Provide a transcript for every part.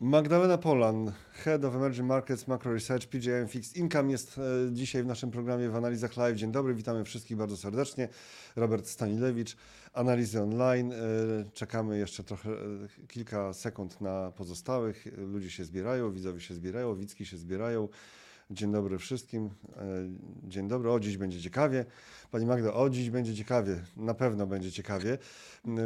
Magdalena Polan, Head of Emerging Markets Macro Research PGM Fixed Income jest e, dzisiaj w naszym programie w Analizach Live. Dzień dobry, witamy wszystkich bardzo serdecznie. Robert Stanilewicz, Analizy Online. E, Czekamy jeszcze trochę, e, kilka sekund na pozostałych. Ludzie się zbierają, widzowie się zbierają, widzki się zbierają. Dzień dobry wszystkim. E, Dzień dobry. O, dziś będzie ciekawie. Pani Magdo, o, dziś będzie ciekawie. Na pewno będzie ciekawie.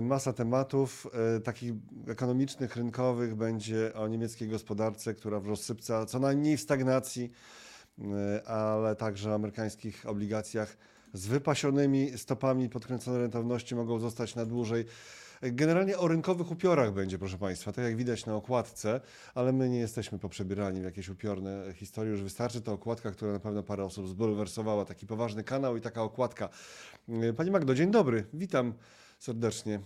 Masa tematów e, takich ekonomicznych, rynkowych będzie o niemieckiej gospodarce, która w rozsypce, co najmniej w stagnacji, e, ale także o amerykańskich obligacjach z wypasionymi stopami podkręcone rentowności mogą zostać na dłużej. Generalnie o rynkowych upiorach będzie, proszę Państwa, tak jak widać na okładce, ale my nie jesteśmy poprzebierani w jakieś upiorne historie. Już wystarczy ta okładka, która na pewno parę osób zbulwersowała. Taki poważny kanał i taka okładka. Pani Magdo, dzień dobry, witam serdecznie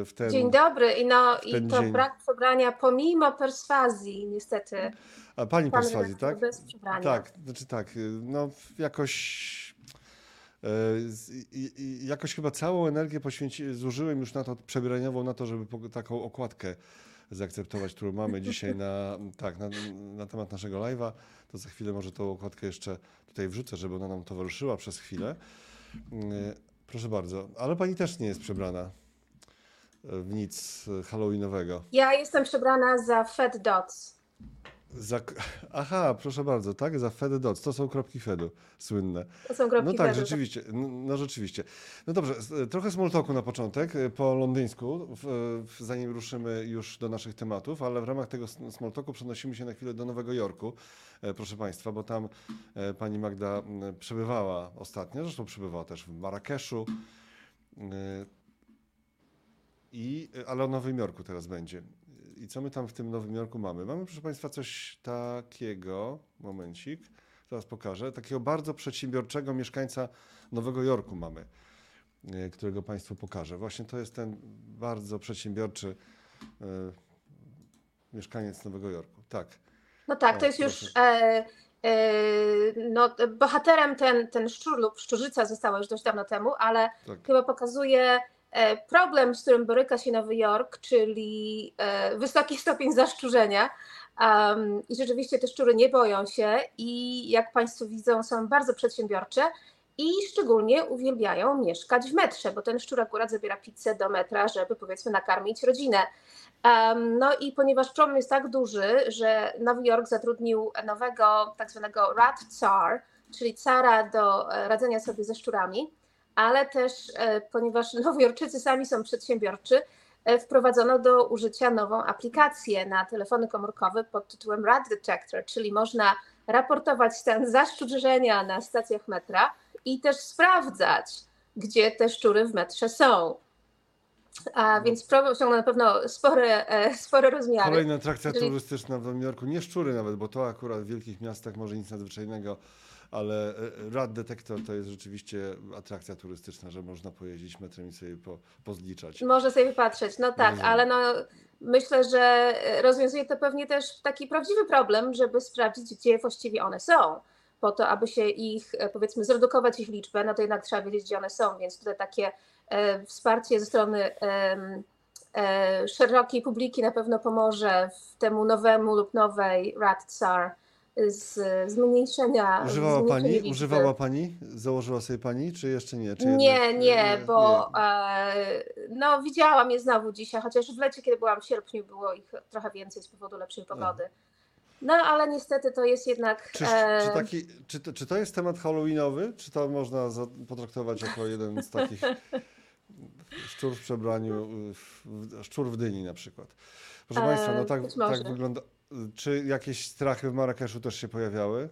y, w ten... Dzień dobry i no i to dzień. brak przebrania pomimo perswazji niestety. A pani Pan perswazji, tak? bez przebrania. Tak, znaczy tak, y, no jakoś e, i- jakoś chyba całą energię poświęci, zużyłem już na to przebieraniową, na to, żeby taką okładkę zaakceptować, którą mamy dzisiaj na, tak, na, na temat naszego live'a. To za chwilę może tą okładkę jeszcze tutaj wrzucę, żeby ona nam towarzyszyła przez chwilę. Y, Proszę bardzo, ale pani też nie jest przebrana e, w nic e, halloweenowego. Ja jestem przebrana za Fed Dots. Za, aha, proszę bardzo, tak? Za Fed Dots. To są kropki Fedu, słynne. To są kropki No tak, Fedu. rzeczywiście. No, no rzeczywiście. No dobrze, s- trochę small talku na początek, e, po londyńsku, w, w, zanim ruszymy już do naszych tematów, ale w ramach tego s- small talku przenosimy się na chwilę do Nowego Jorku, e, proszę Państwa, bo tam e, pani Magda przebywała ostatnio, zresztą przebywała też w Marrakeszu. e, I, ale o Nowym Jorku teraz będzie. I co my tam w tym Nowym Jorku mamy? Mamy, proszę Państwa, coś takiego, momencik, zaraz pokażę, takiego bardzo przedsiębiorczego mieszkańca Nowego Jorku mamy, e, którego Państwu pokażę. Właśnie to jest ten bardzo przedsiębiorczy e, mieszkaniec Nowego Jorku. Tak. No tak, O, to jest już proszę. e, e, no, bohaterem ten, ten szczur lub szczurzyca została już dość dawno temu, ale tak. chyba pokazuje problem, z którym boryka się Nowy Jork, czyli e, wysoki stopień zaszczurzenia. I rzeczywiście te szczury nie boją się i jak Państwo widzą, są bardzo przedsiębiorcze i szczególnie uwielbiają mieszkać w metrze, bo ten szczur akurat zabiera pizzę do metra, żeby powiedzmy nakarmić rodzinę. No i ponieważ problem jest tak duży, że Nowy Jork zatrudnił nowego tak zwanego rat tsar, czyli cara do e, radzenia sobie ze szczurami, ale też e, ponieważ Nowojorczycy sami są przedsiębiorczy, e, wprowadzono do użycia nową aplikację na telefony komórkowe pod tytułem Rat Detector, czyli można raportować stan zaszczurzenia na stacjach metra i też sprawdzać, gdzie te szczury w metrze są. A więc problem osiągnął na pewno spore, e, spore rozmiary. Kolejna atrakcja Jeżeli- turystyczna w Nowym Jorku. Nie szczury nawet, bo to akurat w wielkich miastach może nic nadzwyczajnego, ale e, Rad Detektor to jest rzeczywiście atrakcja turystyczna, że można pojeździć metrem i sobie po, pozliczać. Może sobie patrzeć, no tak, Rozumiem. ale no, myślę, że rozwiązuje to pewnie też taki prawdziwy problem, żeby sprawdzić, gdzie właściwie one są. Po to, aby się ich, e, powiedzmy, zredukować ich liczbę, no to jednak trzeba wiedzieć, gdzie one są, więc tutaj takie e, wsparcie ze strony e, szerokiej publiki na pewno pomoże w temu nowemu lub nowej RAT-SAR z zmniejszenia. Używała zmniejszenia pani? liczby. Używała pani? Założyła sobie pani, czy jeszcze nie? Czy Nie, jednak- nie, bo e, no, widziałam je znowu dzisiaj, chociaż w lecie, kiedy byłam w sierpniu, było ich trochę więcej z powodu lepszej pogody. No ale niestety to jest jednak. Czy, e, czy, taki, czy, to, czy to jest temat halloweenowy? Czy to można za, potraktować jako jeden z takich szczur w przebraniu, szczur w dyni na przykład? Proszę E, Państwa, no tak, tak wygląda. Czy jakieś strachy w Marrakeszu też się pojawiały?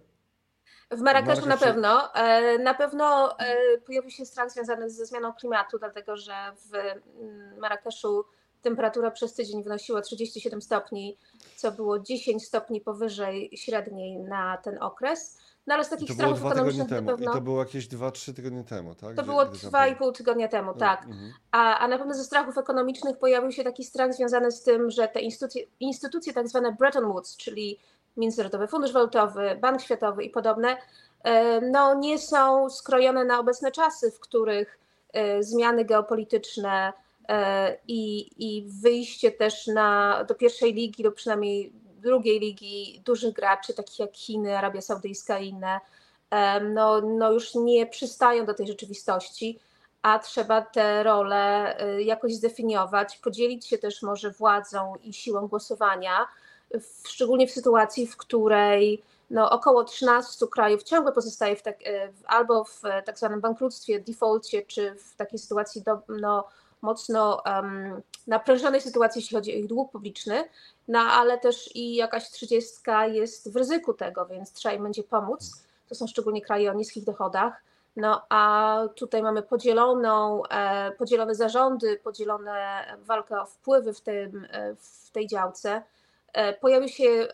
W Marrakeszu na pewno. E, Na pewno e, pojawił się strach związany ze zmianą klimatu, dlatego że w mm, Marrakeszu temperatura przez tydzień wynosiła 37 stopni, co było 10 stopni powyżej średniej na ten okres. No ale z takich strachów ekonomicznych na temu. I pewno. to było jakieś 2-3 tygodnie temu, tak? To Gdzie- było gdy tam dwa i było? pół tygodnia temu, tak. Mhm. A, a na pewno ze strachów ekonomicznych pojawił się taki strach związany z tym, że te instytucje, instytucje tak zwane Bretton Woods, czyli Międzynarodowy Fundusz Walutowy, Bank Światowy i podobne, e, no nie są skrojone na obecne czasy, w których e, zmiany geopolityczne e, i, i wyjście też na, do pierwszej ligi lub przynajmniej drugiej ligi dużych graczy, takich jak Chiny, Arabia Saudyjska i inne, no, no już nie przystają do tej rzeczywistości, a trzeba te role y, jakoś zdefiniować, podzielić się też może władzą i siłą głosowania, w, szczególnie w sytuacji, w której no, około 13 krajów ciągle pozostaje w tak, y, albo w tak zwanym bankructwie, defaulcie, czy w takiej sytuacji do, no, mocno um, naprężonej sytuacji, jeśli chodzi o ich dług publiczny, no ale też i jakaś trzydziestka jest w ryzyku tego, więc trzeba im będzie pomóc. To są szczególnie kraje o niskich dochodach. No a tutaj mamy podzieloną, e, podzielone zarządy, podzielone walkę o wpływy w, tym, e, w tej działce. E, pojawił się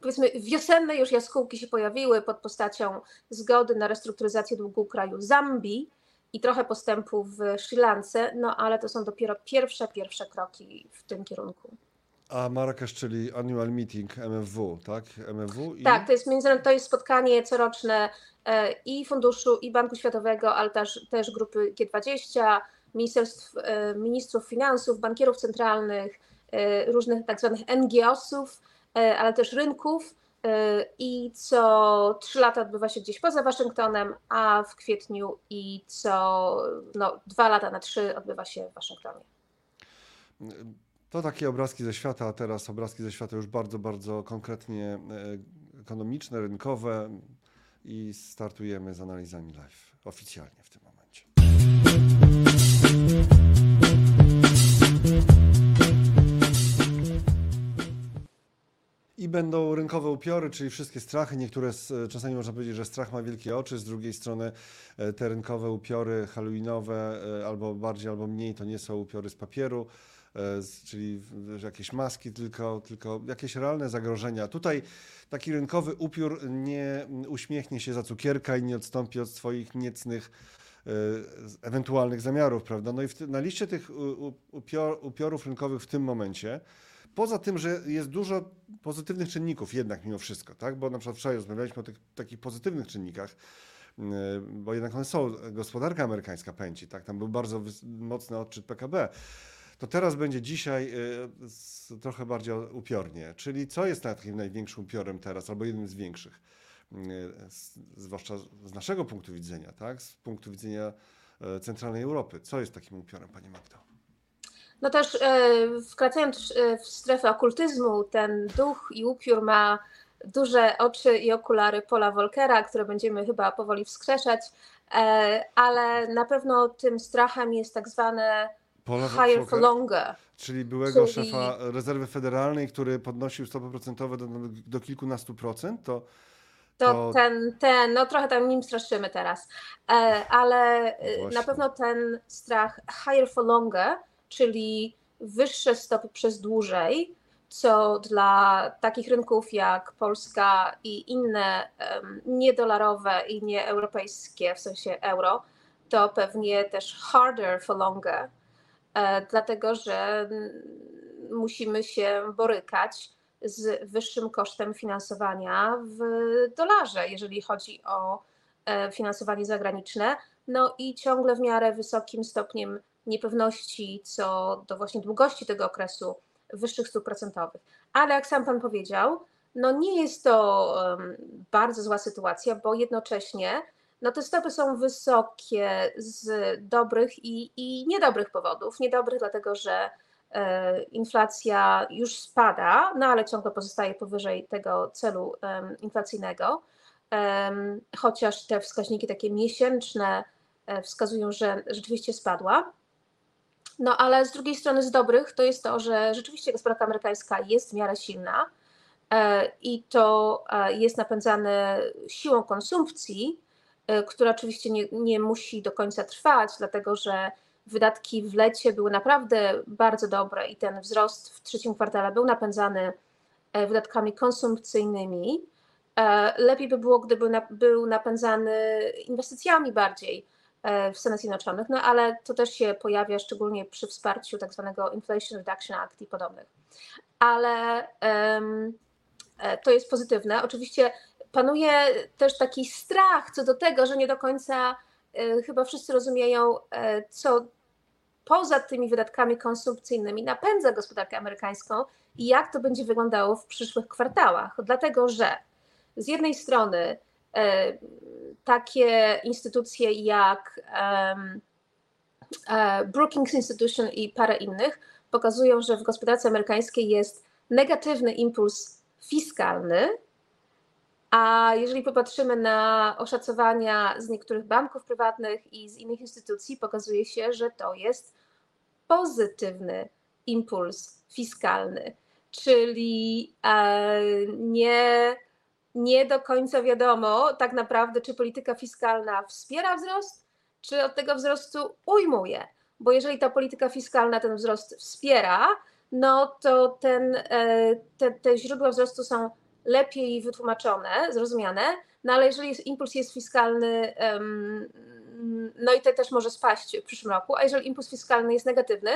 powiedzmy wiosenne już jaskółki się pojawiły pod postacią zgody na restrukturyzację długu kraju Zambii, i trochę postępu w Sri Lance, no ale to są dopiero pierwsze, pierwsze kroki w tym kierunku. A Marrakesz, czyli Annual Meeting MFW, tak? MFW i... Tak, to jest, to jest spotkanie coroczne e, i Funduszu, i Banku Światowego, ale też, też grupy G20, ministerstw, e, ministrów finansów, bankierów centralnych, e, różnych tak zwanych NGO-sów, ale też rynków i co trzy lata odbywa się gdzieś poza Waszyngtonem, a w kwietniu i co no, dwa lata na trzy odbywa się w Waszyngtonie. To takie obrazki ze świata, a teraz obrazki ze świata już bardzo, bardzo konkretnie e, ekonomiczne, rynkowe i startujemy z analizami live oficjalnie w tym I będą rynkowe upiory, czyli wszystkie strachy. Niektóre, czasami można powiedzieć, że strach ma wielkie oczy, z drugiej strony e, te rynkowe upiory halloweenowe, e, albo bardziej, albo mniej, to nie są upiory z papieru, e, czyli jakieś maski, tylko, tylko jakieś realne zagrożenia. Tutaj taki rynkowy upiór nie uśmiechnie się za cukierka i nie odstąpi od swoich niecnych ewentualnych zamiarów, prawda? No i na liście tych upior, upiorów rynkowych w tym momencie Poza tym, że jest dużo pozytywnych czynników jednak mimo wszystko, tak? bo na przykład wczoraj rozmawialiśmy o tych takich pozytywnych czynnikach, y, bo jednak one są, gospodarka amerykańska pędzi, tak? tam był bardzo mocny odczyt PKB. To teraz będzie dzisiaj y, trochę bardziej upiornie. Czyli co jest takim największym upiorem teraz, albo jednym z większych? Y, zwłaszcza z naszego punktu widzenia, tak? z punktu widzenia centralnej Europy. Co jest takim upiorem, Pani Magdo? No też e, wkraczając e, w strefę okultyzmu, ten duch i upiór ma duże oczy i okulary Pola Volkera, które będziemy chyba powoli wskrzeszać, e, ale na pewno tym strachem jest tak zwane Pola higher for longer. Czyli byłego czyli... szefa rezerwy federalnej, który podnosił stopy procentowe do, do kilkunastu procent, to to, to, ten, ten, no trochę tam nim straszymy teraz, ale no na pewno ten strach higher for longer czyli wyższe stopy przez dłużej, co dla takich rynków jak Polska i inne niedolarowe i nieeuropejskie, w sensie euro, to pewnie też harder for longer, e, dlatego że musimy się borykać z wyższym kosztem finansowania w dolarze, jeżeli chodzi o e, finansowanie zagraniczne, no i ciągle w miarę wysokim stopniem niepewności co do właśnie długości tego okresu wyższych stóp procentowych. Ale jak sam Pan powiedział, no nie jest to um, bardzo zła sytuacja, bo jednocześnie no te stopy są wysokie z dobrych i, i niedobrych powodów. Niedobrych dlatego, że e, inflacja już spada, no ale ciągle pozostaje powyżej tego celu inflacyjnego, chociaż te wskaźniki takie miesięczne e, wskazują, że rzeczywiście spadła. No ale z drugiej strony z dobrych to jest to, że rzeczywiście gospodarka amerykańska jest w miarę silna e, i to e, jest napędzane siłą konsumpcji, e, która oczywiście nie, nie musi do końca trwać, dlatego że wydatki w lecie były naprawdę bardzo dobre i ten wzrost w trzecim kwartale był napędzany wydatkami konsumpcyjnymi. Lepiej by było, gdyby był napędzany inwestycjami bardziej w Stanach Zjednoczonych, no ale to też się pojawia szczególnie przy wsparciu tak zwanego Inflation Reduction Act i podobnych. Ale um, to jest pozytywne. Oczywiście panuje też taki strach co do tego, że nie do końca y, chyba wszyscy rozumieją, y, co poza tymi wydatkami konsumpcyjnymi napędza gospodarkę amerykańską i jak to będzie wyglądało w przyszłych kwartałach. Dlatego, że z jednej strony e, takie instytucje jak e, Brookings Institution i parę innych pokazują, że w gospodarce amerykańskiej jest negatywny impuls fiskalny, a jeżeli popatrzymy na oszacowania z niektórych banków prywatnych i z innych instytucji, pokazuje się, że to jest pozytywny impuls fiskalny, czyli e, nie, nie do końca wiadomo tak naprawdę, czy polityka fiskalna wspiera wzrost, czy od tego wzrostu ujmuje. Bo jeżeli ta polityka fiskalna ten wzrost wspiera, no to ten, e, te, te źródła wzrostu są lepiej wytłumaczone, zrozumiane, no ale jeżeli impuls jest fiskalny, no i to też może spaść w przyszłym roku, a jeżeli impuls fiskalny jest negatywny,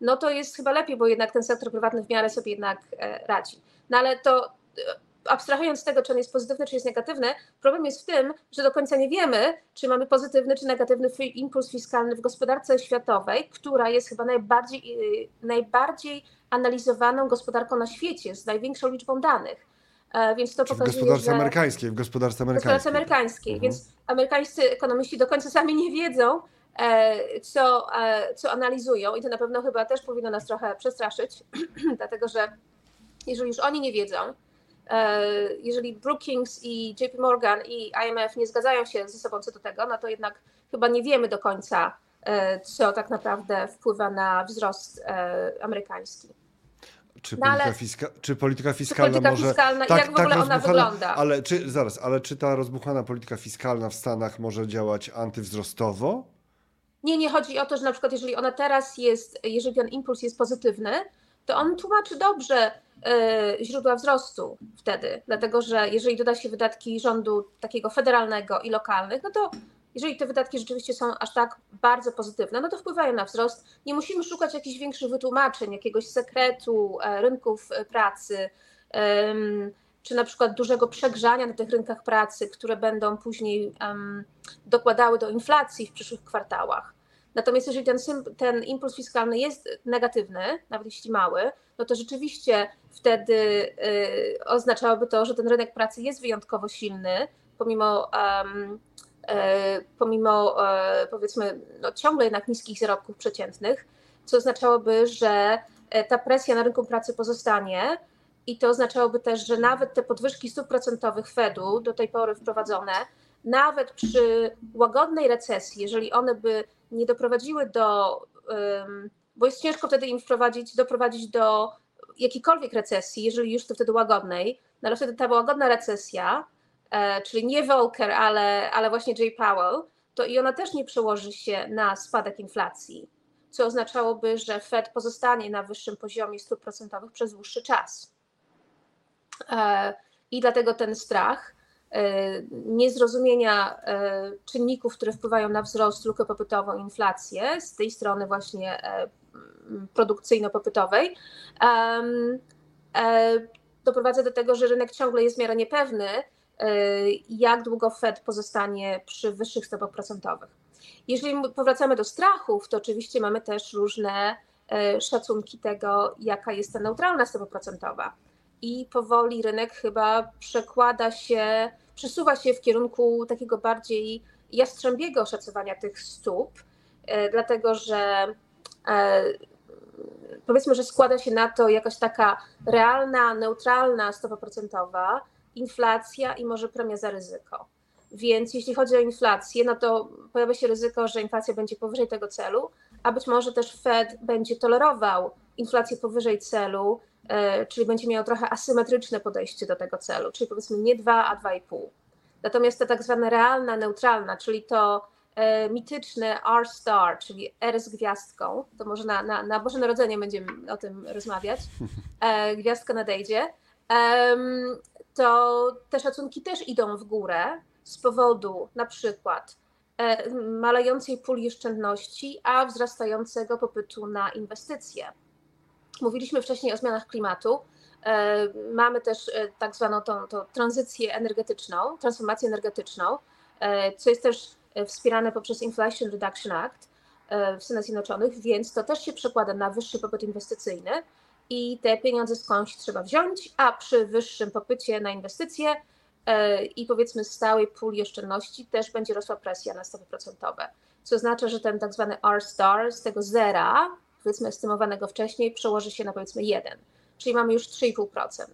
no to jest chyba lepiej, bo jednak ten sektor prywatny w miarę sobie jednak e, radzi. No ale to e, abstrahując z tego, czy on jest pozytywny, czy jest negatywny, problem jest w tym, że do końca nie wiemy, czy mamy pozytywny, czy negatywny impuls fiskalny w gospodarce światowej, która jest chyba najbardziej, e, najbardziej analizowaną gospodarką na świecie, z największą liczbą danych. E, więc to pokazuje, w gospodarce że... amerykańskiej, w gospodarce amerykańskiej. W gospodarce amerykańskiej, mhm. więc amerykańscy ekonomiści do końca sami nie wiedzą, e, co, e, co analizują i to na pewno chyba też powinno nas trochę przestraszyć, dlatego że jeżeli już oni nie wiedzą, jeżeli Brookings i JP Morgan i IMF nie zgadzają się ze sobą co do tego, no to jednak chyba nie wiemy do końca, co tak naprawdę wpływa na wzrost amerykański. Czy no polityka, fiska, czy polityka fiskalna czy polityka może... Fiskalna, tak, jak w tak ogóle ona wygląda? Ale czy, zaraz, ale czy ta rozbuchana polityka fiskalna w Stanach może działać antywzrostowo? Nie, nie chodzi o to, że na przykład jeżeli ona teraz jest, jeżeli ten impuls jest pozytywny, to on tłumaczy dobrze y, źródła wzrostu wtedy, dlatego że jeżeli doda się wydatki rządu takiego federalnego i lokalnych, no to jeżeli te wydatki rzeczywiście są aż tak bardzo pozytywne, no to wpływają na wzrost. Nie musimy szukać jakichś większych wytłumaczeń, jakiegoś sekretu e, rynków e, pracy, czy na przykład dużego przegrzania na tych rynkach pracy, które będą później dokładały do inflacji w przyszłych kwartałach. Natomiast jeżeli ten, ten impuls fiskalny jest negatywny, nawet jeśli mały, no to rzeczywiście wtedy y, oznaczałoby to, że ten rynek pracy jest wyjątkowo silny, pomimo um, E, pomimo e, powiedzmy no, ciągle jednak niskich zarobków przeciętnych, co oznaczałoby, że e, ta presja na rynku pracy pozostanie i to oznaczałoby też, że nawet te podwyżki stóp procentowych Fedu do tej pory wprowadzone, nawet przy łagodnej recesji, jeżeli one by nie doprowadziły do, bo jest ciężko wtedy im wprowadzić, doprowadzić do jakiejkolwiek recesji, jeżeli już to wtedy łagodnej, no ale wtedy ta łagodna recesja E, czyli nie Volcker, ale, ale właśnie Jay Powell, to i ona też nie przełoży się na spadek inflacji, co oznaczałoby, że Fed pozostanie na wyższym poziomie stóp procentowych przez dłuższy czas. E, I dlatego ten strach niezrozumienia czynników, które wpływają na wzrost, lukę popytową, inflację z tej strony właśnie produkcyjno-popytowej, doprowadza do tego, że rynek ciągle jest w miarę niepewny jak długo Fed pozostanie przy wyższych stopach procentowych. Jeżeli powracamy do strachów, to oczywiście mamy też różne szacunki tego, jaka jest ta neutralna stopa procentowa. I powoli rynek chyba przekłada się, przesuwa się w kierunku takiego bardziej jastrzębiego oszacowania tych stóp, y, dlatego że powiedzmy, że składa się na to jakaś taka realna, neutralna stopa procentowa, inflacja i może premia za ryzyko. Więc jeśli chodzi o inflację, no to pojawia się ryzyko, że inflacja będzie powyżej tego celu, a być może też Fed będzie tolerował inflację powyżej celu, e, czyli będzie miał trochę asymetryczne podejście do tego celu, czyli powiedzmy nie 2, a 2,5. Natomiast ta tak zwana realna, neutralna, czyli to e, mityczne R star, czyli R z gwiazdką, to może na, na, na Boże Narodzenie będziemy o tym rozmawiać, e, gwiazdka nadejdzie, to te szacunki też idą w górę z powodu na przykład e, malejącej puli oszczędności, a wzrastającego popytu na inwestycje. Mówiliśmy wcześniej o zmianach klimatu. E, mamy też e, tak zwaną tą, tą tranzycję energetyczną, transformację energetyczną, co jest też wspierane poprzez Inflation Reduction Act. e, w Stanach Zjednoczonych, więc to też się przekłada na wyższy popyt inwestycyjny i te pieniądze skądś trzeba wziąć, a przy wyższym popycie na inwestycje e, i powiedzmy stałej puli oszczędności też będzie rosła presja na stopy procentowe, co oznacza, że ten tak zwany R-star z tego zera, powiedzmy estymowanego wcześniej, przełoży się na powiedzmy 1, czyli mamy już 3,5%.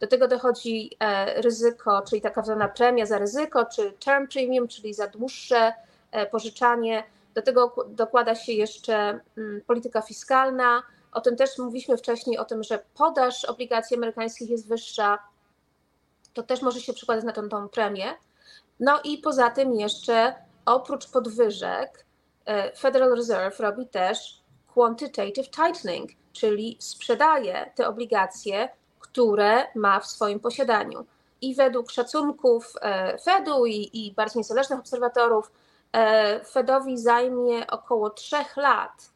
Do tego dochodzi e, ryzyko, czyli taka zwana premia za ryzyko, czy term premium, czyli za dłuższe e, pożyczanie. Do tego dokłada się jeszcze mm, polityka fiskalna. O tym też mówiliśmy wcześniej, o tym, że podaż obligacji amerykańskich jest wyższa. To też może się przekładać na tą, tą premię. No i poza tym jeszcze oprócz podwyżek e, Federal Reserve robi też quantitative tightening, czyli sprzedaje te obligacje które ma w swoim posiadaniu. I według szacunków e, Fedu i, i bardziej niezależnych obserwatorów, e, Fedowi zajmie około trzech lat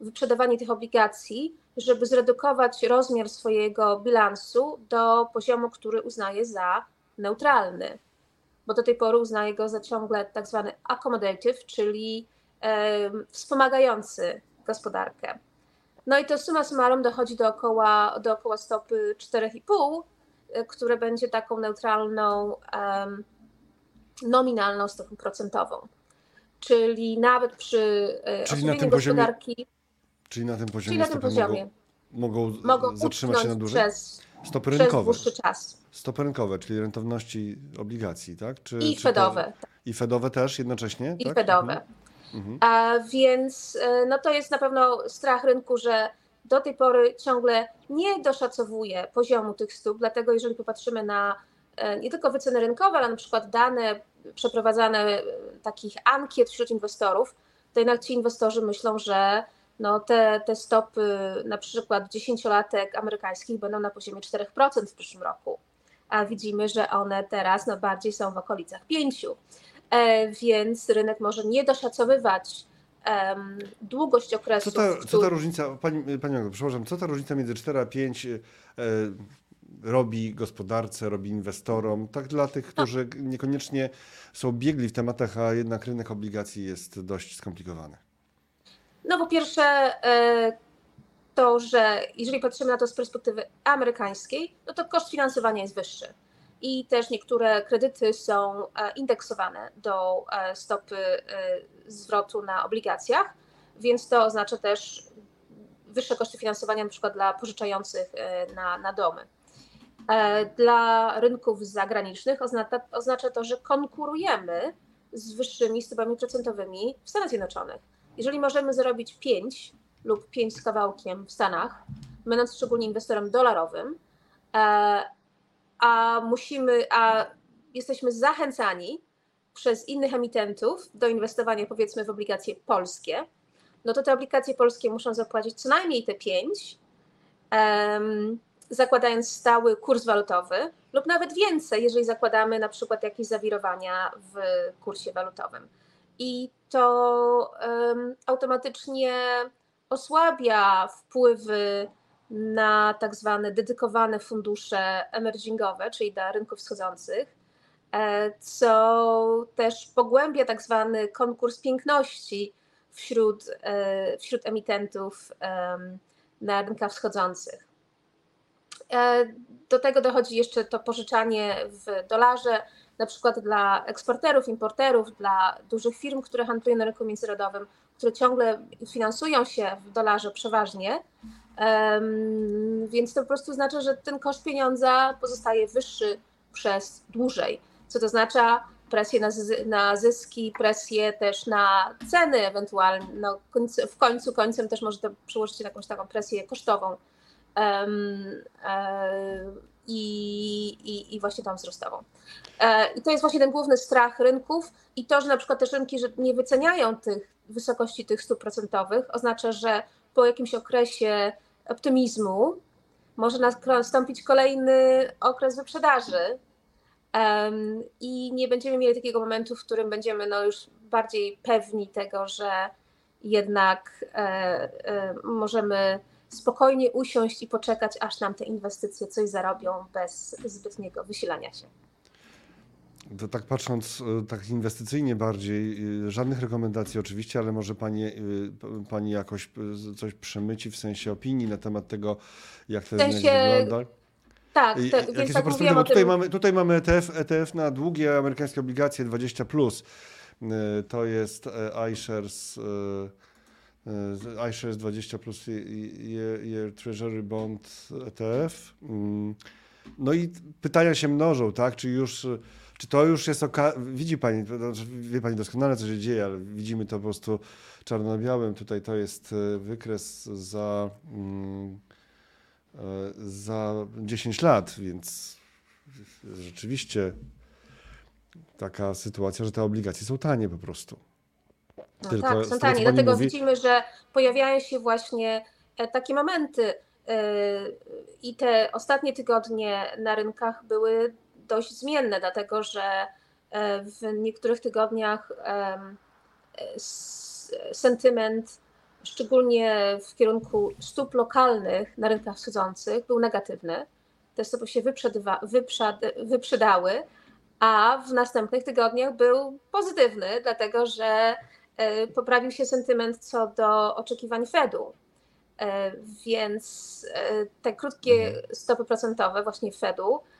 wyprzedawanie tych obligacji, żeby zredukować rozmiar swojego bilansu do poziomu, który uznaje za neutralny, bo do tej pory uznaje go za ciągle tak zwany accommodative, czyli wspomagający gospodarkę. No i to suma summarum dochodzi do około, do około stopy 4,5, e, które będzie taką neutralną, um, nominalną stopą procentową. Czyli nawet przy e, czyli na tym gospodarki. Poziomie, czyli na tym poziomie, czyli na tym poziomie mogą, mogą, zatrzymać się na dłużej? Przez, stopy rynkowe. Przez dłuższy czas. Stopy rynkowe, czyli rentowności obligacji, tak? Czy, I czy fedowe. Te, I fedowe też jednocześnie? I tak? fedowe. Mhm. Mhm. A więc e, no to jest na pewno strach rynku, że do tej pory ciągle nie doszacowuje poziomu tych stóp, dlatego jeżeli popatrzymy na e, nie tylko wyceny rynkowe, ale na przykład dane przeprowadzane e, takich ankiet wśród inwestorów, to jednak ci inwestorzy myślą, że no te, te stopy na przykład dziesięciolatek amerykańskich będą na poziomie 4% w przyszłym roku, a widzimy, że one teraz no bardziej są w okolicach 5%. E, więc rynek może nie doszacowywać um, długość okresu. Co ta, co ta różnica, Pani, pani przepraszam, co ta różnica między 4 a 5 e, robi gospodarce, robi inwestorom, tak dla tych, którzy no. niekoniecznie są biegli w tematach, a jednak rynek obligacji jest dość skomplikowany? No po pierwsze e, to, że jeżeli patrzymy na to z perspektywy amerykańskiej, no to koszt finansowania jest wyższy i też niektóre kredyty są e, indeksowane do e, stopy e, zwrotu na obligacjach, więc to oznacza też wyższe koszty finansowania na przykład dla pożyczających na, na domy. Dla rynków zagranicznych oznacza, oznacza to, że konkurujemy z wyższymi stopami procentowymi w Stanach Zjednoczonych. Jeżeli możemy zarobić 5 lub 5 z kawałkiem w Stanach, będąc szczególnie inwestorem dolarowym, a musimy, a jesteśmy zachęcani przez innych emitentów do inwestowania powiedzmy w obligacje polskie, no to te obligacje polskie muszą zapłacić co najmniej te 5, um, zakładając stały kurs walutowy, lub nawet więcej, jeżeli zakładamy na przykład jakieś zawirowania w kursie walutowym. I to um, automatycznie osłabia wpływy na tak zwane dedykowane fundusze emergingowe, czyli dla rynków wschodzących, e, co też pogłębia tak zwany konkurs piękności wśród, e, wśród emitentów na rynkach wschodzących. E, do tego dochodzi jeszcze to pożyczanie w dolarze, na przykład dla eksporterów, importerów, dla dużych firm, które handlują na rynku międzynarodowym, które ciągle finansują się w dolarze przeważnie, więc to po prostu znaczy, że ten koszt pieniądza pozostaje wyższy przez dłużej, co to oznacza presję na, na zyski, presję też na ceny ewentualnie. No, w końcu końcem też może to przełożyć na jakąś taką presję kosztową um, e, i, i, właśnie tą wzrostową. E, I to jest właśnie ten główny strach rynków i to, że na przykład też rynki że nie wyceniają tych wysokości tych stóp procentowych, oznacza, że po jakimś okresie optymizmu może nastąpić kolejny okres wyprzedaży um, i nie będziemy mieli takiego momentu, w którym będziemy no, już bardziej pewni tego, że jednak e, e, możemy spokojnie usiąść i poczekać, aż nam te inwestycje coś zarobią bez zbytniego wysilania się. To tak patrząc e, tak inwestycyjnie bardziej, e, żadnych rekomendacji oczywiście, ale może pani, e, pani jakoś coś przemyci w sensie opinii na temat tego, jak to sensie... wygląda? Tak, te, więc tak mówiłam bo tutaj, tym... mamy, tutaj mamy ETF, ETF na długie amerykańskie obligacje 20+. Plus. To jest iShares, iShares 20 plus year, year Treasury Bond ETF. Mm. No i pytania się mnożą, tak? Czy już czy to już jest okazja, widzi pani, wie pani doskonale, co się dzieje, ale widzimy to po prostu czarno-białym. Tutaj to jest e, wykres za, mm, e, za 10 lat, więc rzeczywiście taka sytuacja, że te obligacje są tanie po prostu. No Tylko tak, są tanie. Dlatego mówi... widzimy, że pojawiają się właśnie e, takie momenty. I te ostatnie tygodnie na rynkach były dość zmienne, dlatego że e, w niektórych tygodniach sentyment, szczególnie w kierunku stóp lokalnych na rynkach wschodzących, był negatywny. Te stopy się wyprzedały, a w następnych tygodniach był pozytywny, dlatego że e, poprawił się sentyment co do oczekiwań Fedu. E, więc te krótkie mhm. stopy procentowe, właśnie Fedu, E,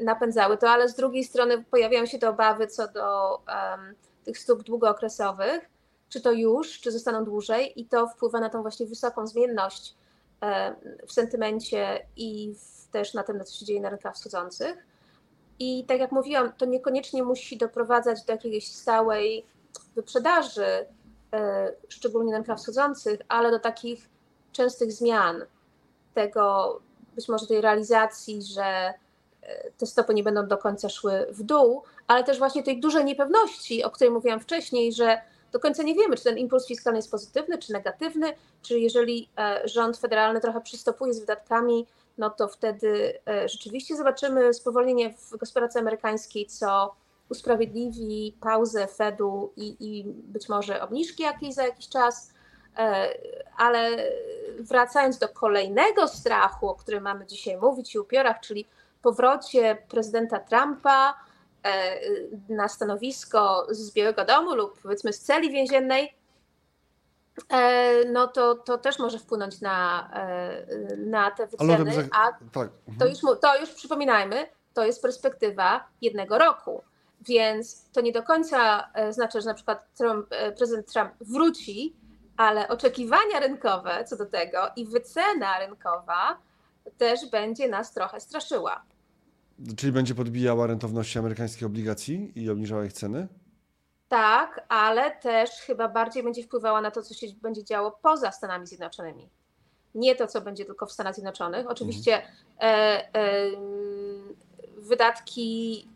napędzały to, ale z drugiej strony pojawiają się te obawy co do um, tych stóp długookresowych, czy to już, czy zostaną dłużej i to wpływa na tą właśnie wysoką zmienność um, w sentymencie i w, też na tym, co się dzieje na rynkach wschodzących. I tak jak mówiłam, to niekoniecznie musi doprowadzać do jakiejś stałej wyprzedaży, e, szczególnie na rynkach wschodzących, ale do takich częstych zmian tego, być może tej realizacji, że te stopy nie będą do końca szły w dół, ale też właśnie tej dużej niepewności, o której mówiłam wcześniej, że do końca nie wiemy, czy ten impuls fiskalny jest pozytywny, czy negatywny, czy jeżeli e, rząd federalny trochę przystopuje z wydatkami, no to wtedy e, rzeczywiście zobaczymy spowolnienie w gospodarce amerykańskiej, co usprawiedliwi pauzę Fedu i, i być może obniżki jakieś za jakiś czas. E, ale wracając do kolejnego strachu, o którym mamy dzisiaj mówić i upiorach, czyli powrocie prezydenta Trumpa e, na stanowisko z Białego Domu lub powiedzmy z celi więziennej, e, no to, to też może wpłynąć na, e, na te wyceny. A tak. to, już, to już przypominajmy, to jest perspektywa jednego roku. Więc to nie do końca znaczy, że na przykład Trump, prezydent Trump wróci, ale oczekiwania rynkowe co do tego i wycena rynkowa też będzie nas trochę straszyła. Czyli będzie podbijała rentowności amerykańskich obligacji i obniżała ich ceny? Tak, ale też chyba bardziej będzie wpływała na to, co się będzie działo poza Stanami Zjednoczonymi. Nie to, co będzie tylko w Stanach Zjednoczonych. Oczywiście mhm. e, e, wydatki,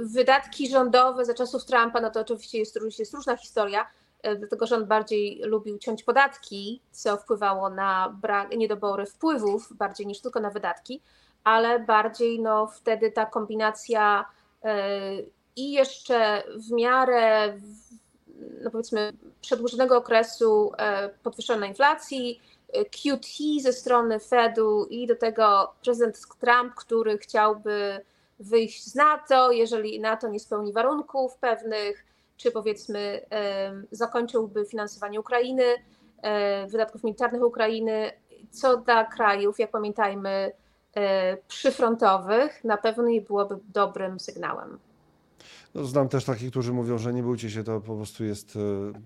wydatki rządowe za czasów Trumpa, no to oczywiście jest, jest różna historia, e, dlatego rząd bardziej lubił ciąć podatki, co wpływało na brak, niedobory wpływów bardziej niż tylko na wydatki ale bardziej no, wtedy ta kombinacja e, i jeszcze w miarę no powiedzmy przedłużonego okresu e, podwyższonej inflacji, QT ze strony Fedu i do tego prezydent Trump, który chciałby wyjść z NATO, jeżeli NATO nie spełni warunków pewnych, czy powiedzmy zakończyłby finansowanie Ukrainy, wydatków militarnych Ukrainy, co dla krajów, jak pamiętajmy, E, przyfrontowych na pewno nie byłoby dobrym sygnałem. No, znam też takich, którzy mówią, że nie bójcie się, to po prostu jest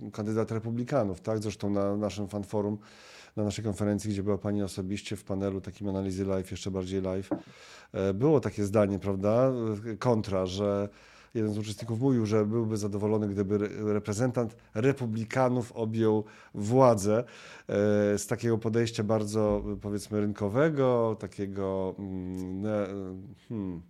e, kandydat republikanów, tak? Zresztą na naszym fanforum, na naszej konferencji, gdzie była Pani osobiście w panelu takim analizy live, jeszcze bardziej live, e, było takie zdanie, prawda, kontra, że jeden z uczestników mówił, że byłby zadowolony, gdyby reprezentant republikanów objął władzę e, z takiego podejścia bardzo, powiedzmy, rynkowego, takiego mm, ne, hmm,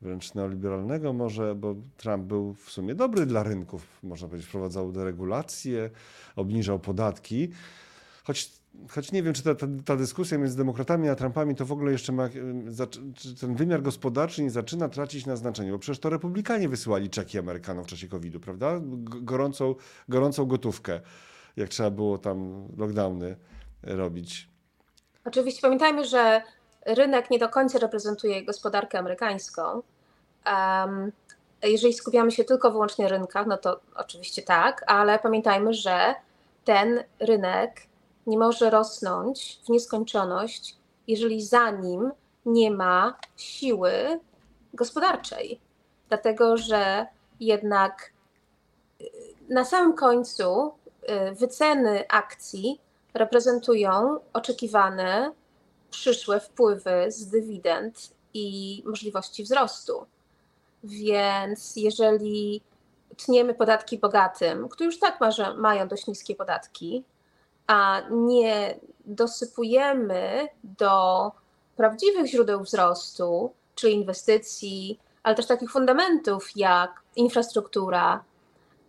wręcz neoliberalnego może, bo Trump był w sumie dobry dla rynków, można powiedzieć, wprowadzał deregulacje, obniżał podatki, choć choć nie wiem, czy ta, ta, ta, dyskusja między demokratami a Trumpami to w ogóle jeszcze ma, ten wymiar gospodarczy nie zaczyna tracić na znaczeniu, bo przecież to republikanie wysyłali czeki Amerykanom w czasie COVID-u, prawda? Gorącą, gorącą gotówkę, jak trzeba było tam lockdowny robić. Oczywiście pamiętajmy, że rynek nie do końca reprezentuje gospodarkę amerykańską. Um, jeżeli skupiamy się tylko wyłącznie na rynkach, no to oczywiście tak, ale pamiętajmy, że ten rynek nie może rosnąć w nieskończoność, jeżeli za nim nie ma siły gospodarczej. Dlatego, że jednak y, na samym końcu y, wyceny akcji reprezentują oczekiwane przyszłe wpływy z dywidend i możliwości wzrostu. Więc jeżeli tniemy podatki bogatym, którzy już tak mają dość niskie podatki, nie dosypujemy do prawdziwych źródeł wzrostu, czyli inwestycji, ale też takich fundamentów jak infrastruktura,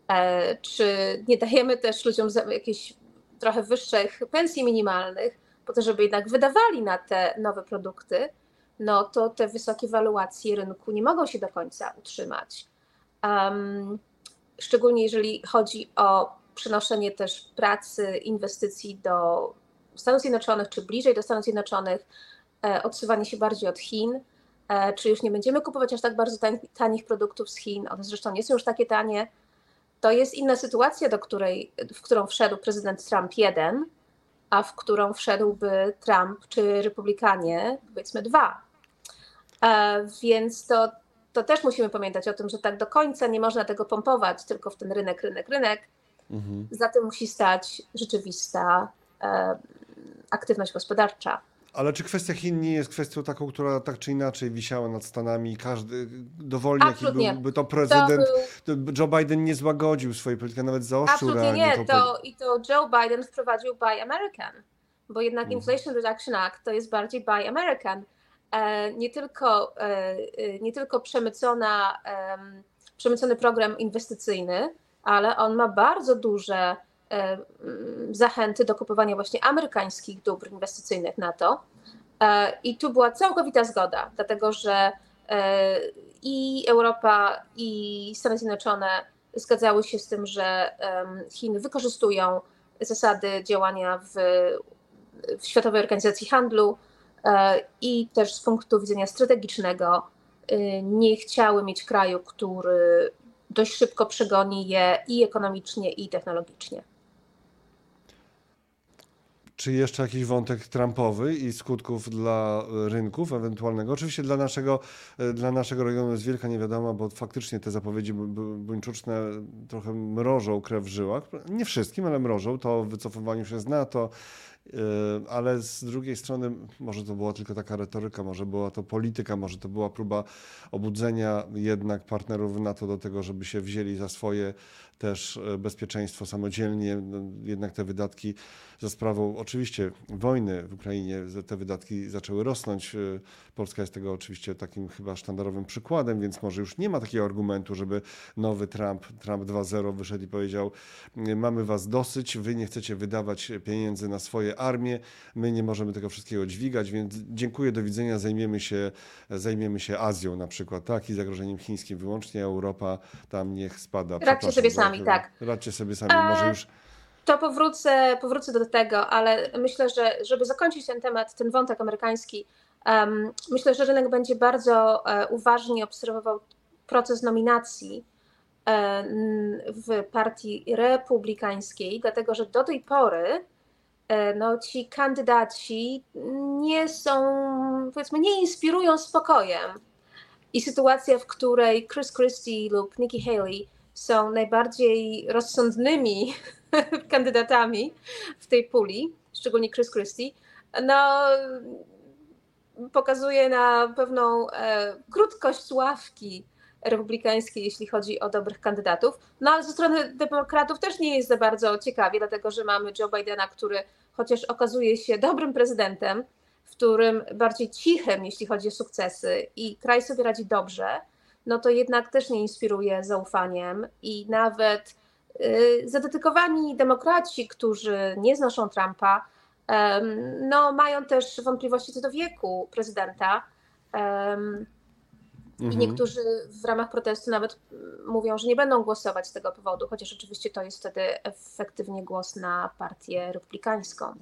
e, czy nie dajemy też ludziom jakichś trochę wyższych pensji minimalnych, po to, żeby jednak wydawali na te nowe produkty, no to te wysokie waluacje rynku nie mogą się do końca utrzymać. Um, szczególnie jeżeli chodzi o przenoszenie też pracy, inwestycji do Stanów Zjednoczonych, czy bliżej do Stanów Zjednoczonych, e, odsuwanie się bardziej od Chin, e, czy już nie będziemy kupować aż tak bardzo tanich produktów z Chin, one zresztą nie są już takie tanie. To jest inna sytuacja, do której, w którą wszedł prezydent Trump jeden, a w którą wszedłby Trump czy Republikanie, powiedzmy dwa. E, więc to, to też musimy pamiętać o tym, że tak do końca nie można tego pompować tylko w ten rynek, rynek, rynek. Mhm. Za tym musi stać rzeczywista e, aktywność gospodarcza. Ale czy kwestia Chin nie jest kwestią taką, która tak czy inaczej wisiała nad Stanami? Każdy dowolnie, jaki byłby to prezydent, to był... Joe Biden nie złagodził swojej polityki, nawet zaostrzył Absolutnie nie. To, I to Joe Biden wprowadził Buy American, bo jednak mhm. Inflation Reduction Act to jest bardziej Buy American. E, nie tylko, e, e, nie tylko przemycona, przemycony program inwestycyjny, ale on ma bardzo duże zachęty do kupowania właśnie amerykańskich dóbr inwestycyjnych na to. I tu była całkowita zgoda, dlatego że i Europa, i Stany Zjednoczone zgadzały się z tym, że Chiny wykorzystują zasady działania w, w Światowej Organizacji Handlu, E, i też z punktu widzenia strategicznego nie chciały mieć kraju, który dość szybko przegoni je i ekonomicznie, i technologicznie. Czy jeszcze jakiś wątek Trumpowy i skutków dla rynków ewentualnego? Oczywiście dla naszego, dla naszego regionu jest wielka niewiadoma, bo faktycznie te zapowiedzi buńczuczne trochę mrożą krew w żyłach. Nie wszystkim, ale mrożą. To wycofywaniu się z NATO, ale z drugiej strony może to była tylko taka retoryka, może była to polityka, może to była próba obudzenia jednak partnerów NATO do tego, żeby się wzięli za swoje też e, bezpieczeństwo samodzielnie. No, jednak te wydatki za sprawą oczywiście wojny w Ukrainie, te wydatki zaczęły rosnąć. E, Polska jest tego oczywiście takim chyba sztandarowym przykładem, więc może już nie ma takiego argumentu, żeby nowy Trump, Trump 2.0 wyszedł i powiedział: Mamy was dosyć, wy nie chcecie wydawać pieniędzy na swoje armie, my nie możemy tego wszystkiego dźwigać, więc dziękuję, do widzenia, zajmiemy się, zajmiemy się Azją na przykład, tak, i zagrożeniem chińskim wyłącznie, Europa tam niech spada. Radźcie sobie sami, tak. Radźcie sobie sami, może już... To powrócę, powrócę do tego, ale myślę, że żeby zakończyć ten temat, ten wątek amerykański, um, myślę, że rynek będzie bardzo uh, uważnie obserwował proces nominacji e, w partii republikańskiej, dlatego że do tej pory e, no, ci kandydaci nie są, powiedzmy, nie inspirują spokojem. I sytuacja, w której Chris Christie lub Nikki Haley są najbardziej rozsądnymi kandydatami w tej puli, szczególnie Chris Christie, no, pokazuje na pewną e, krótkość ławki republikańskiej, jeśli chodzi o dobrych kandydatów. No ale ze strony demokratów też nie jest za bardzo ciekawie, dlatego że mamy Joe Bidena, który chociaż okazuje się dobrym prezydentem, w którym bardziej cichym, jeśli chodzi o sukcesy i kraj sobie radzi dobrze, no to jednak też nie inspiruje zaufaniem i nawet y, zadedykowani demokraci, którzy nie znoszą Trumpa, no mają też wątpliwości co do wieku prezydenta. I niektórzy w ramach protestu nawet mówią, że nie będą głosować z tego powodu, chociaż oczywiście to jest wtedy efektywnie głos na partię republikańską.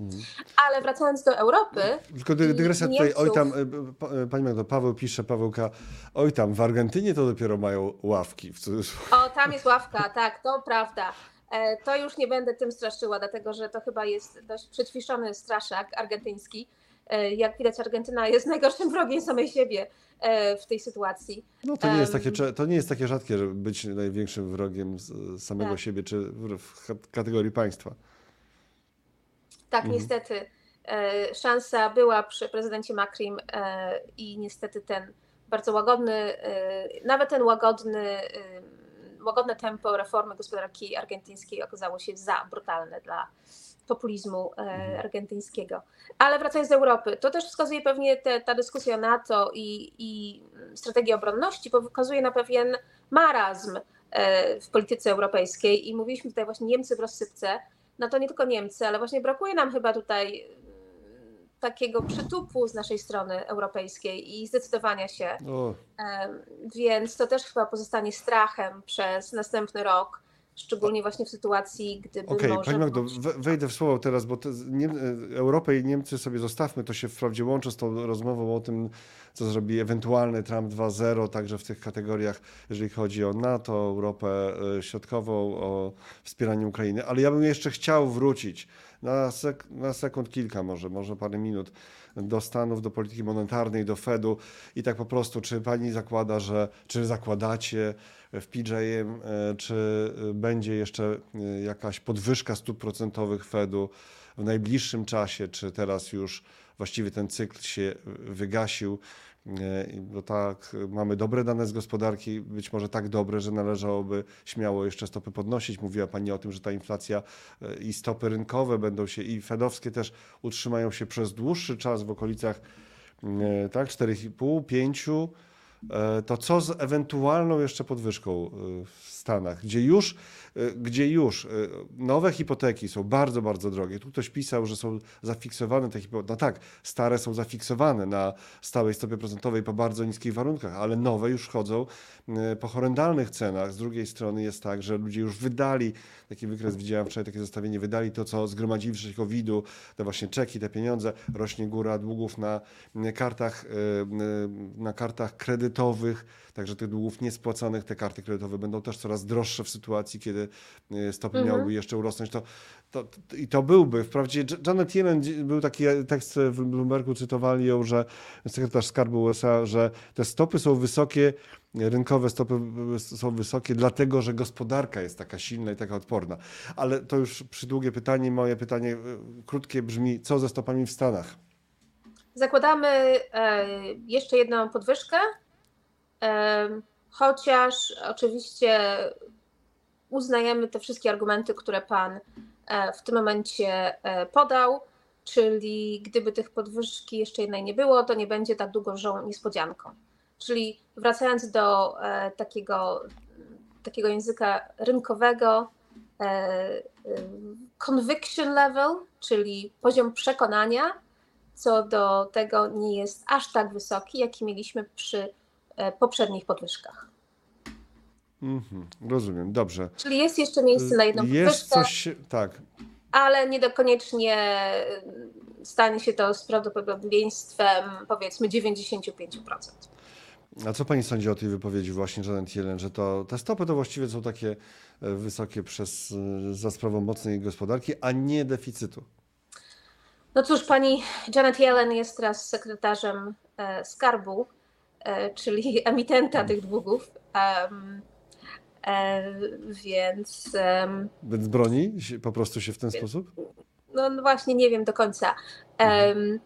Ale wracając do Europy. Tylko dygresja tutaj, oj tam, y, y, pani Magdo, Paweł pisze, Pawełka, oj tam, w Argentynie to dopiero mają ławki, w cudzysłowie. O, tam jest ławka, tak, to prawda. E, To już nie będę tym straszyła, dlatego że to chyba jest dość przetwiszony straszak argentyński. E, Jak widać, Argentyna jest najgorszym wrogiem samej siebie w tej sytuacji. No to nie jest takie, to nie jest takie rzadkie, żeby być największym wrogiem samego Tak. siebie, czy w, w kat- kategorii państwa. Tak, Mhm. niestety e, szansa była przy prezydencie Macrim e, i niestety ten bardzo łagodny, e, nawet ten łagodny, e, łagodne tempo reformy gospodarki argentyńskiej okazało się za brutalne dla populizmu e, Mhm. argentyńskiego. Ale wracając do Europy, to też wskazuje pewnie te, ta dyskusja NATO i, i strategii obronności, bo wykazuje na pewien marazm e, w polityce europejskiej i mówiliśmy tutaj właśnie Niemcy w rozsypce, no to nie tylko Niemcy, ale właśnie brakuje nam chyba tutaj mm, takiego przytupu z naszej strony europejskiej i zdecydowania się. O, Więc to też chyba pozostanie strachem przez następny rok, szczególnie właśnie w sytuacji, gdyby Okej. Pani Magdo, wejdę w słowo teraz, bo te, nie, Europę i Niemcy sobie zostawmy, to się wprawdzie łączy z tą rozmową o tym, co zrobi ewentualny Trump 2.0, także w tych kategoriach, jeżeli chodzi o NATO, Europę e, Środkową, o wspieranie Ukrainy, ale ja bym jeszcze chciał wrócić na, sek, na sekund kilka może, może parę minut do Stanów, do polityki monetarnej, do Fedu. I tak po prostu, czy pani zakłada, że, czy zakładacie w PJM, e, czy e, będzie jeszcze e, jakaś podwyżka stóp procentowych Fedu w najbliższym czasie, czy teraz już właściwie ten cykl się wygasił, bo tak, mamy dobre dane z gospodarki, być może tak dobre, że należałoby śmiało jeszcze stopy podnosić. Mówiła Pani o tym, że ta inflacja e, i stopy rynkowe będą się i fedowskie też utrzymają się przez dłuższy czas w okolicach e, tak, 4,5, 5. E, To co z ewentualną jeszcze podwyżką w Stanach, gdzie już, gdzie już e, nowe hipoteki są bardzo, bardzo drogie. Tu ktoś pisał, że są zafiksowane te hipoteki. No tak, stare są zafiksowane na stałej stopie procentowej po bardzo niskich warunkach, ale nowe już chodzą e, po horrendalnych cenach. Z drugiej strony jest tak, że ludzie już wydali, taki wykres widziałem wczoraj, takie zestawienie, wydali to, co zgromadzili w COVID-u, te właśnie czeki, te pieniądze, rośnie góra długów na kartach, na kartach kredytowych, także tych długów niespłaconych, te karty kredytowe będą też coraz droższe w sytuacji, kiedy e, stopy Mhm. miałyby jeszcze urosnąć. To, to, to, I to byłby, wprawdzie Janet Yellen, był taki tekst w Bloombergu, cytowali ją, że sekretarz skarbu USA, że te stopy są wysokie, rynkowe stopy są wysokie, dlatego że gospodarka jest taka silna i taka odporna. Ale to już przydługie pytanie, moje pytanie e, krótkie brzmi, co ze stopami w Stanach? Zakładamy e, jeszcze jedną podwyżkę, e, chociaż oczywiście uznajemy te wszystkie argumenty, które Pan e, w tym momencie e, podał, czyli gdyby tych podwyżki jeszcze jednej nie było, to nie będzie tak dużą niespodzianką. Czyli wracając do e, takiego, takiego języka rynkowego, conviction level, czyli poziom przekonania, co do tego nie jest aż tak wysoki, jaki mieliśmy przy poprzednich podwyżkach. Mhm, rozumiem, dobrze. Czyli jest jeszcze miejsce na jedną Jest podwyżkę, coś, tak, ale nie do koniecznie e, stanie się to z prawdopodobieństwem powiedzmy 95%. A co pani sądzi o tej wypowiedzi właśnie Janet Yellen, że to te stopy to właściwie są takie e, wysokie przez, e, za sprawą mocnej gospodarki, a nie deficytu? No cóż, pani Janet Yellen jest teraz sekretarzem e, skarbu, e, czyli emitenta tych długów. em, e, więc em, Więc broni po prostu się w ten sposób? no, no właśnie nie wiem do końca. Em,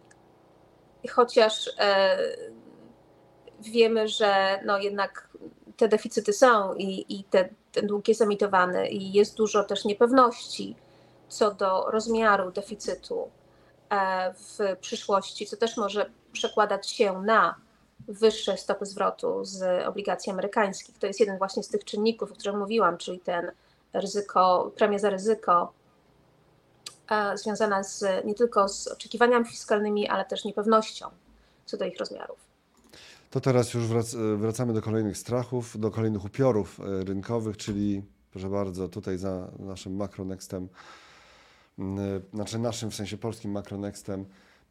chociaż e, wiemy, że no jednak te deficyty są i, i te, ten dług jest emitowany i jest dużo też niepewności co do rozmiaru deficytu e, w przyszłości, co też może przekładać się na wyższe stopy zwrotu z obligacji amerykańskich. To jest jeden właśnie z tych czynników, o których mówiłam, czyli ten ryzyko, premia za ryzyko, e, związana z, nie tylko z oczekiwaniami fiskalnymi, ale też niepewnością co do ich rozmiarów. To teraz już wrac- wracamy do kolejnych strachów, do kolejnych upiorów e, rynkowych, czyli proszę bardzo, tutaj za naszym Macronextem, m, e, znaczy naszym w sensie polskim Macronextem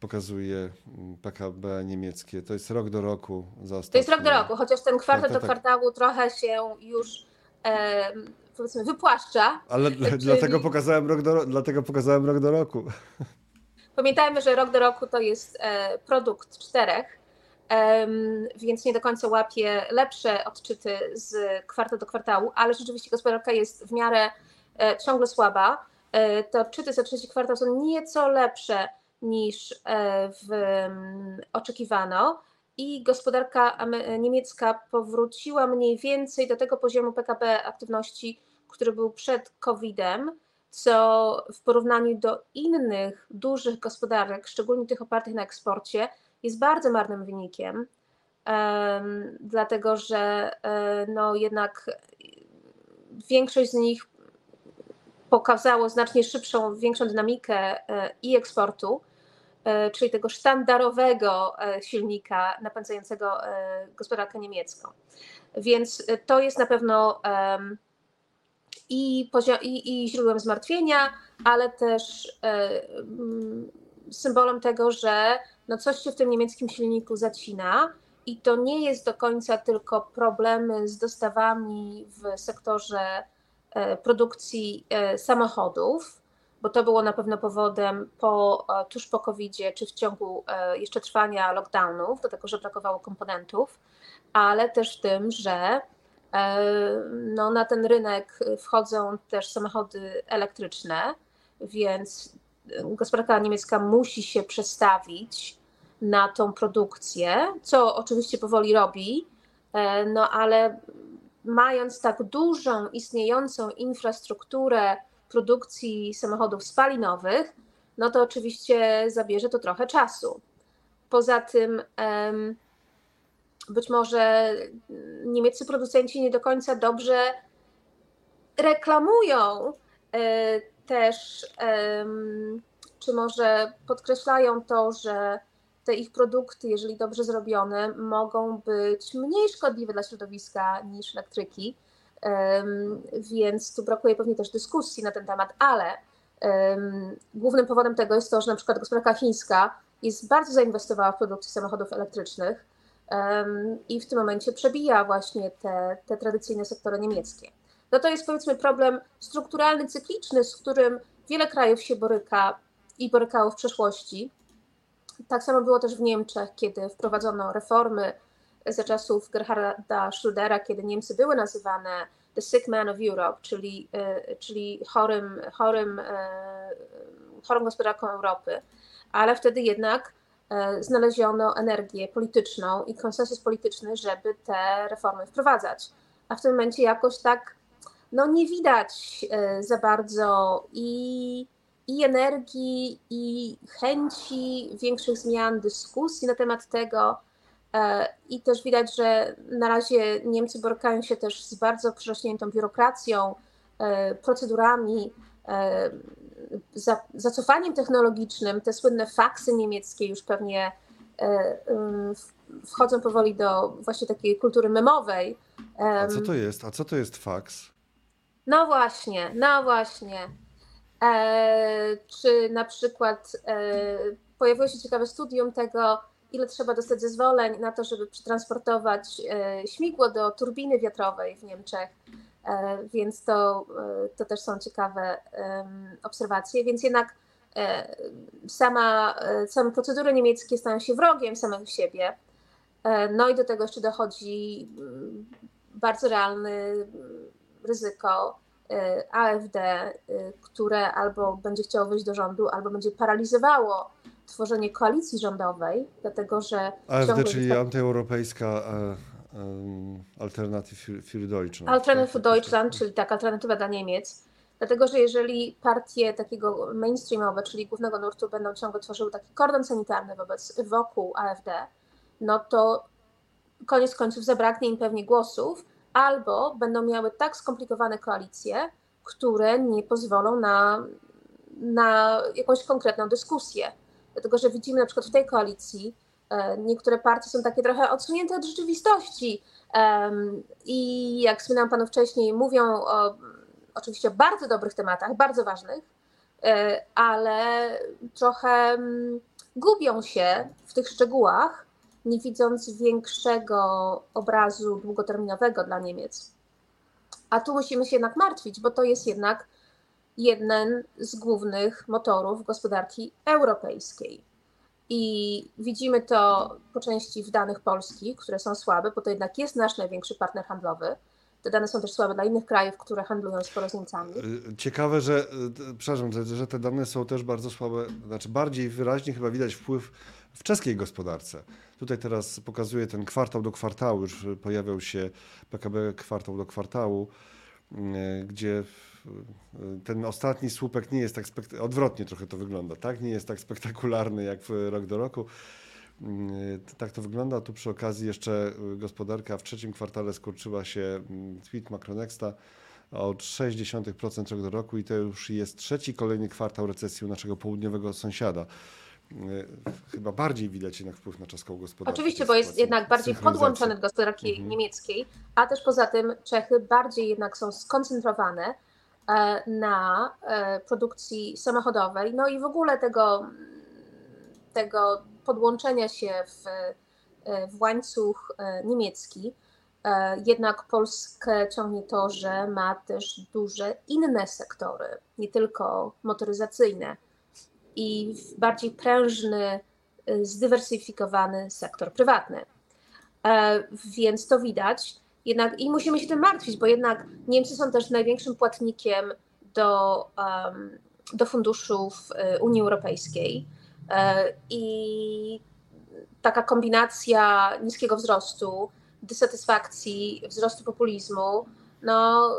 pokazuje m, PKB niemieckie. To jest rok do roku za ostatnie... To jest rok do roku, chociaż ten kwartał Tak, tak, do tak. kwartału trochę się już em, powiedzmy wypłaszcza. Ale Czyli- dlatego, pokazałem rok do, dlatego pokazałem rok do roku. Pamiętajmy, że rok do roku to jest e, produkt czterech, więc nie do końca łapie lepsze odczyty z kwartał do kwartału, ale rzeczywiście gospodarka jest w miarę e, ciągle słaba. E, Te odczyty za trzeci kwartał są nieco lepsze niż e, w, mm, oczekiwano i gospodarka niemiecka powróciła mniej więcej do tego poziomu PKB aktywności, który był przed COVID-em co w porównaniu do innych dużych gospodarek, szczególnie tych opartych na eksporcie, jest bardzo marnym wynikiem, em, dlatego że e, no, jednak większość z nich pokazało znacznie szybszą, większą dynamikę e, i eksportu, czyli tego sztandarowego e, silnika napędzającego e, gospodarkę niemiecką. Więc e, to jest na pewno i, i, i źródłem zmartwienia, ale też e, mm, symbolem tego, że no coś się w tym niemieckim silniku zacina i to nie jest do końca tylko problemy z dostawami w sektorze e, produkcji e, samochodów, bo to było na pewno powodem po, e, tuż po COVID-zie, czy w ciągu e, jeszcze trwania lockdownów, do tego, że brakowało komponentów, ale też w tym, że E, No, na ten rynek wchodzą też samochody elektryczne, więc gospodarka niemiecka musi się przestawić na tą produkcję, co oczywiście powoli robi, no ale mając tak dużą istniejącą infrastrukturę produkcji samochodów spalinowych, no to oczywiście zabierze to trochę czasu. Poza tym, być może niemieccy producenci nie do końca dobrze reklamują e, też, czy może podkreślają to, że te ich produkty, jeżeli dobrze zrobione, mogą być mniej szkodliwe dla środowiska niż elektryki. Więc tu brakuje pewnie też dyskusji na ten temat, ale głównym powodem tego jest to, że na przykład gospodarka chińska jest bardzo zainwestowała w produkcję samochodów elektrycznych i w tym momencie przebija właśnie te, te tradycyjne sektory niemieckie. No to jest powiedzmy problem strukturalny, cykliczny, z którym wiele krajów się boryka i borykało w przeszłości. Tak samo było też w Niemczech, kiedy wprowadzono reformy za czasów Gerharda Schrödera, kiedy Niemcy były nazywane the sick man of Europe, czyli, e, czyli chorym, chorym, e, chorą gospodarką Europy, ale wtedy jednak e, znaleziono energię polityczną i konsensus polityczny, żeby te reformy wprowadzać. A w tym momencie jakoś tak no nie widać za bardzo i, i energii, i chęci większych zmian, dyskusji na temat tego. E, I też widać, że na razie Niemcy borykają się też z bardzo przerośniętą biurokracją, e, procedurami, e, za, zacofaniem technologicznym. Te słynne faksy niemieckie już pewnie w- wchodzą powoli do właśnie takiej kultury memowej. A co to jest? A co to jest faks? no właśnie, no właśnie. Czy na przykład pojawiło się ciekawe studium tego, ile trzeba dostać zezwoleń na to, żeby przetransportować e, śmigło do turbiny wiatrowej w Niemczech. E, więc to, e, to też są ciekawe obserwacje. Więc jednak sama, same procedury niemieckie stają się wrogiem samych siebie. No i do tego jeszcze dochodzi mm, bardzo realny ryzyko AfD, które albo będzie chciało wejść do rządu, albo będzie paralizowało tworzenie koalicji rządowej, dlatego że AfD, czyli jest antyeuropejska e, em, Alternative für, Deutschland. Alternative für tak? Deutschland, czyli tak, alternatywa dla Niemiec. Dlatego, że jeżeli partie takiego mainstreamowe, czyli głównego nurtu, będą ciągle tworzyły taki kordon sanitarny wobec, wokół AfD, no to koniec końców zabraknie im pewnie głosów, albo będą miały tak skomplikowane koalicje, które nie pozwolą na, na jakąś konkretną dyskusję. Dlatego, że widzimy na przykład w tej koalicji E, niektóre partie są takie trochę odsunięte od rzeczywistości. I jak wspominałam panu wcześniej, mówią o, oczywiście o bardzo dobrych tematach, bardzo ważnych, e, ale trochę mm, gubią się w tych szczegółach, nie widząc większego obrazu długoterminowego dla Niemiec. A tu musimy się jednak martwić, bo to jest jednak jeden z głównych motorów gospodarki europejskiej. I widzimy to po części w danych polskich, które są słabe, bo to jednak jest nasz największy partner handlowy. Te dane są też słabe dla innych krajów, które handlują z Niemcami. Y, ciekawe, że, y, przepraszam, że, te dane są też bardzo słabe, znaczy bardziej wyraźnie chyba widać wpływ w czeskiej gospodarce. Tutaj teraz pokazuję ten kwartał do kwartału, już pojawiał się PKB kwartał do kwartału, y, gdzie ten ostatni słupek nie jest tak odwrotnie trochę to wygląda, tak? Nie jest tak spektakularny jak w rok do roku. Mm, tak to wygląda. Tu przy okazji jeszcze gospodarka w trzecim kwartale skurczyła się mm, tweet Macronexta o 0,6% rok do roku i to już jest trzeci kolejny kwartał recesji u naszego południowego sąsiada. Mm, chyba bardziej widać jednak wpływ na czeską gospodarkę. Oczywiście, bo jest jednak bardziej podłączony do gospodarki mhm. niemieckiej, a też poza tym Czechy bardziej jednak są skoncentrowane na e, produkcji samochodowej, no i w ogóle tego, tego podłączenia się w, e, w łańcuch niemiecki. Jednak Polskę ciągnie to, że ma też duże inne sektory, nie tylko motoryzacyjne i bardziej prężny, zdywersyfikowany sektor prywatny. Więc to widać. Jednak i musimy się tym martwić, bo jednak Niemcy są też największym płatnikiem do, um, do funduszów y, Unii Europejskiej. E, I taka kombinacja niskiego wzrostu, dysatysfakcji, wzrostu populizmu, no,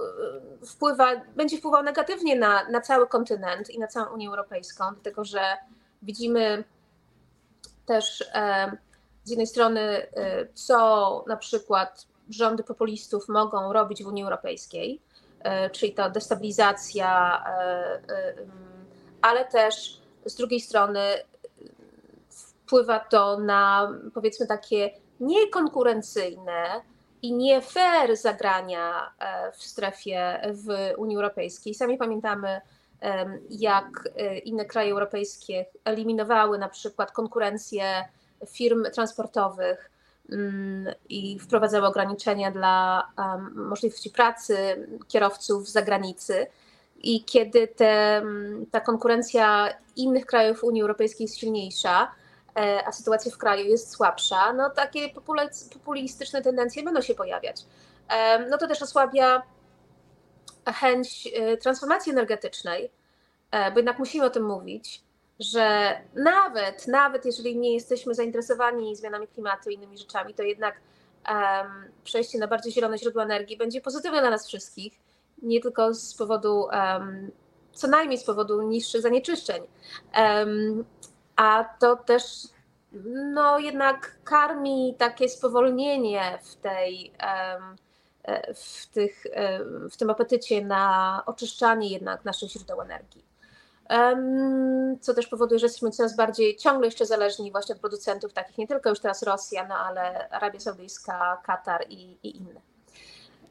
wpływa, będzie wpływał negatywnie na, na cały kontynent i na całą Unię Europejską, dlatego że widzimy też e, z jednej strony, e, co na przykład rządy populistów mogą robić w Unii Europejskiej, e, czyli ta destabilizacja, e, e, ale też z drugiej strony wpływa to na powiedzmy takie niekonkurencyjne i nie fair zagrania w strefie w Unii Europejskiej. Sami pamiętamy, jak inne kraje europejskie eliminowały na przykład konkurencję firm transportowych Mm, i wprowadzały ograniczenia dla możliwości pracy kierowców z zagranicy. I kiedy te, mm, ta konkurencja innych krajów Unii Europejskiej jest silniejsza, e, a sytuacja w kraju jest słabsza, no takie populistyczne tendencje będą się pojawiać. No to też osłabia chęć e, transformacji energetycznej, e, bo jednak musimy o tym mówić że nawet, nawet jeżeli nie jesteśmy zainteresowani zmianami klimatu i innymi rzeczami, to jednak um, przejście na bardziej zielone źródła energii będzie pozytywne dla nas wszystkich, nie tylko z powodu, um, co najmniej z powodu niższych zanieczyszczeń. Um, a to też no jednak karmi takie spowolnienie w tej w, tych, w tym apetycie na oczyszczanie jednak naszych źródeł energii co też powoduje, że jesteśmy coraz bardziej ciągle jeszcze zależni właśnie od producentów takich, nie tylko już teraz Rosja, no ale Arabia Saudyjska, Katar i, i inne.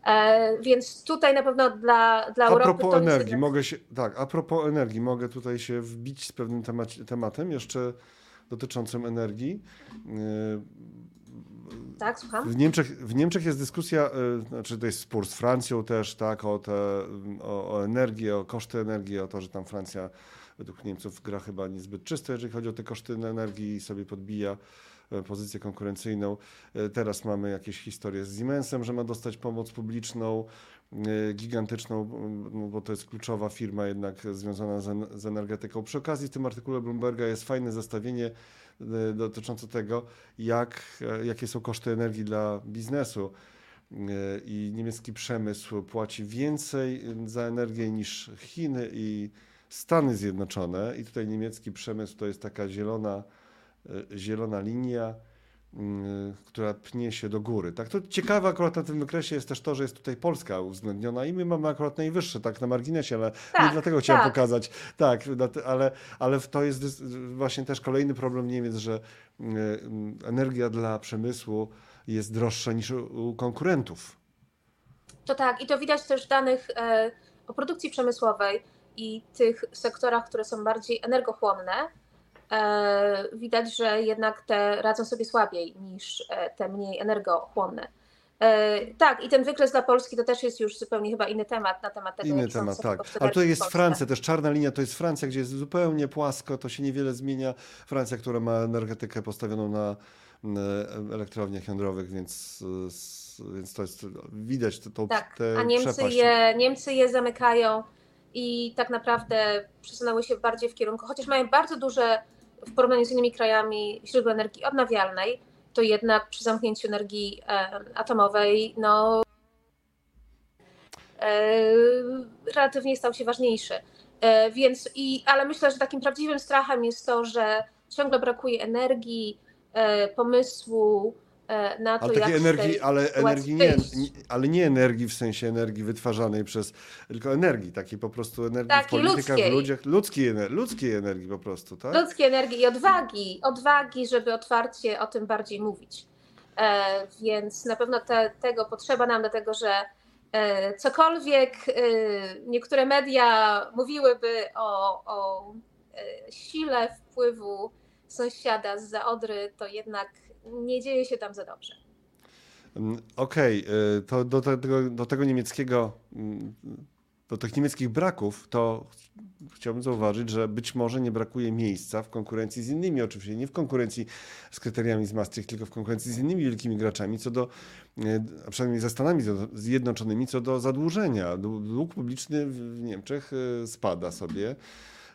E, więc tutaj na pewno dla, dla a Europy. A propos energii, mogę się, tak, a propos energii, mogę tutaj się wbić z pewnym temat, tematem jeszcze dotyczącym energii. Tak, słucham. W Niemczech, w Niemczech jest dyskusja, y, znaczy to jest spór z Francją też, tak, o, te, o, o energię, o koszty energii, o to, że tam Francja według Niemców gra chyba niezbyt czysto, jeżeli chodzi o te koszty energii i sobie podbija e, pozycję konkurencyjną. E, teraz mamy jakieś historie z Siemensem, że ma dostać pomoc publiczną, e, gigantyczną, no bo to jest kluczowa firma jednak związana z, energetyką. Przy okazji w tym artykule Bloomberga jest fajne zestawienie E, dotyczące tego, jak, e, jakie są koszty energii dla biznesu. E, I niemiecki przemysł płaci więcej za energię niż Chiny i Stany Zjednoczone. I tutaj niemiecki przemysł to jest taka zielona, zielona linia. Mm, która pnie się do góry. Tak, to ciekawe akurat na tym wykresie jest też to, że jest tutaj Polska uwzględniona i my mamy akurat najwyższe, tak na marginesie, ale nie Tak, dlatego chciałem tak. pokazać. Tak, ale, ale to jest właśnie też kolejny problem Niemiec, że mm, energia dla przemysłu jest droższa niż u u konkurentów. To tak, i to widać też w danych e, o produkcji przemysłowej i tych sektorach, które są bardziej energochłonne. E, widać, że jednak te radzą sobie słabiej niż e, te mniej energochłonne. E, tak, i ten wykres dla Polski to też jest już zupełnie chyba inny temat na temat tego, Inny temat, tak. Ale w jest. Francja, też czarna linia to jest Francja, gdzie jest zupełnie płasko, to się niewiele zmienia. Francja, która ma energetykę postawioną na elektrowniach jądrowych, więc, więc to jest, widać to, tą Tak, tę a Niemcy przepaść. je, Niemcy je zamykają i tak naprawdę przesunęły się bardziej w kierunku, chociaż mają bardzo duże w porównaniu z innymi krajami źródła energii odnawialnej, to jednak przy zamknięciu energii atomowej, no e, relatywnie stał się ważniejszy. E, więc i, ale myślę, że takim prawdziwym strachem jest to, że ciągle brakuje energii, e, pomysłu na to, Ale jak energii, ale energii nie, ale nie energii w sensie energii wytwarzanej przez, tylko energii, takiej po prostu energii w Takiej politykach, w ludzkiej. ludziach, ludzkiej, ludzkiej energii po prostu, tak? ludzkiej energii i odwagi, odwagi, żeby otwarcie o tym bardziej mówić. E, więc na pewno te, tego potrzeba nam, dlatego że e, cokolwiek e, niektóre media mówiłyby o, o e, sile wpływu sąsiada z Odry, to jednak nie dzieje się tam za dobrze. Mm, Okej, y, to do tego, do tego niemieckiego, mm, do tych niemieckich braków, to chciałbym zauważyć, że być może nie brakuje miejsca w konkurencji z innymi, oczywiście nie w konkurencji z kryteriami z Maastricht, tylko w konkurencji z innymi wielkimi graczami, co do, y, a przynajmniej ze Stanami Zjednoczonymi, co do zadłużenia. Dłu- Dług publiczny w Niemczech y, spada sobie.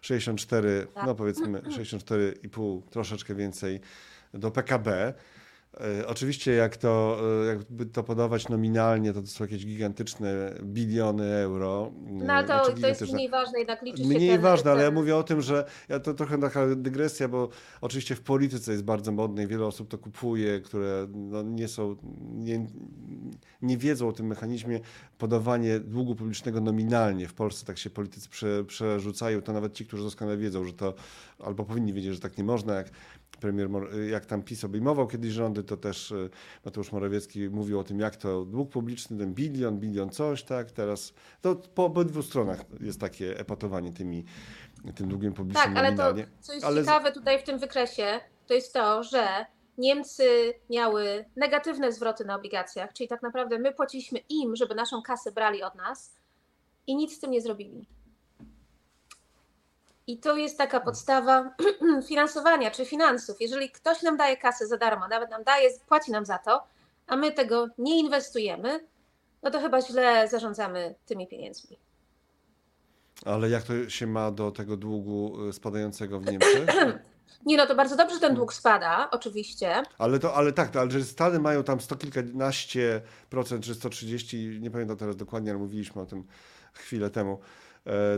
64, Tak. no powiedzmy 64,5, troszeczkę więcej do PKB. E, Oczywiście, jak to, e, jakby to podawać nominalnie, to, to są jakieś gigantyczne biliony euro. No ale to, Znaczy to jest mniej ważne, jednak liczy się Mniej ten, ważne, ale ja ten- mówię o tym, że ja to trochę taka dygresja, bo oczywiście w polityce jest bardzo modne i wiele osób to kupuje, które no nie są, nie, nie wiedzą o tym mechanizmie podawanie długu publicznego nominalnie. W Polsce tak się politycy prze, przerzucają, to nawet ci, którzy doskonale wiedzą, że to, albo powinni wiedzieć, że tak nie można, jak premier, Mor- jak tam PiS obejmował kiedyś rządy, to też y, Mateusz Morawiecki mówił o tym, jak to dług publiczny, ten bilion, bilion coś, tak, teraz, to po obydwu stronach jest takie epatowanie tymi, tym długiem publicznym Tak, ale to, co jest Ale ciekawe tutaj w tym wykresie, to jest to, że Niemcy miały negatywne zwroty na obligacjach, czyli tak naprawdę my płaciliśmy im, żeby naszą kasę brali od nas i nic z tym nie zrobili. I to jest taka podstawa finansowania czy finansów. Jeżeli ktoś nam daje kasę za darmo, nawet nam daje, płaci nam za to, a my tego nie inwestujemy, no to chyba źle zarządzamy tymi pieniędzmi. Ale jak to się ma do tego długu y, spadającego w Niemczech? Nie, no to bardzo dobrze, że ten dług spada, oczywiście. Ale to, ale tak, ale że Stany mają tam sto kilkanaście procent, czy 130, nie pamiętam teraz dokładnie, ale mówiliśmy o tym chwilę temu,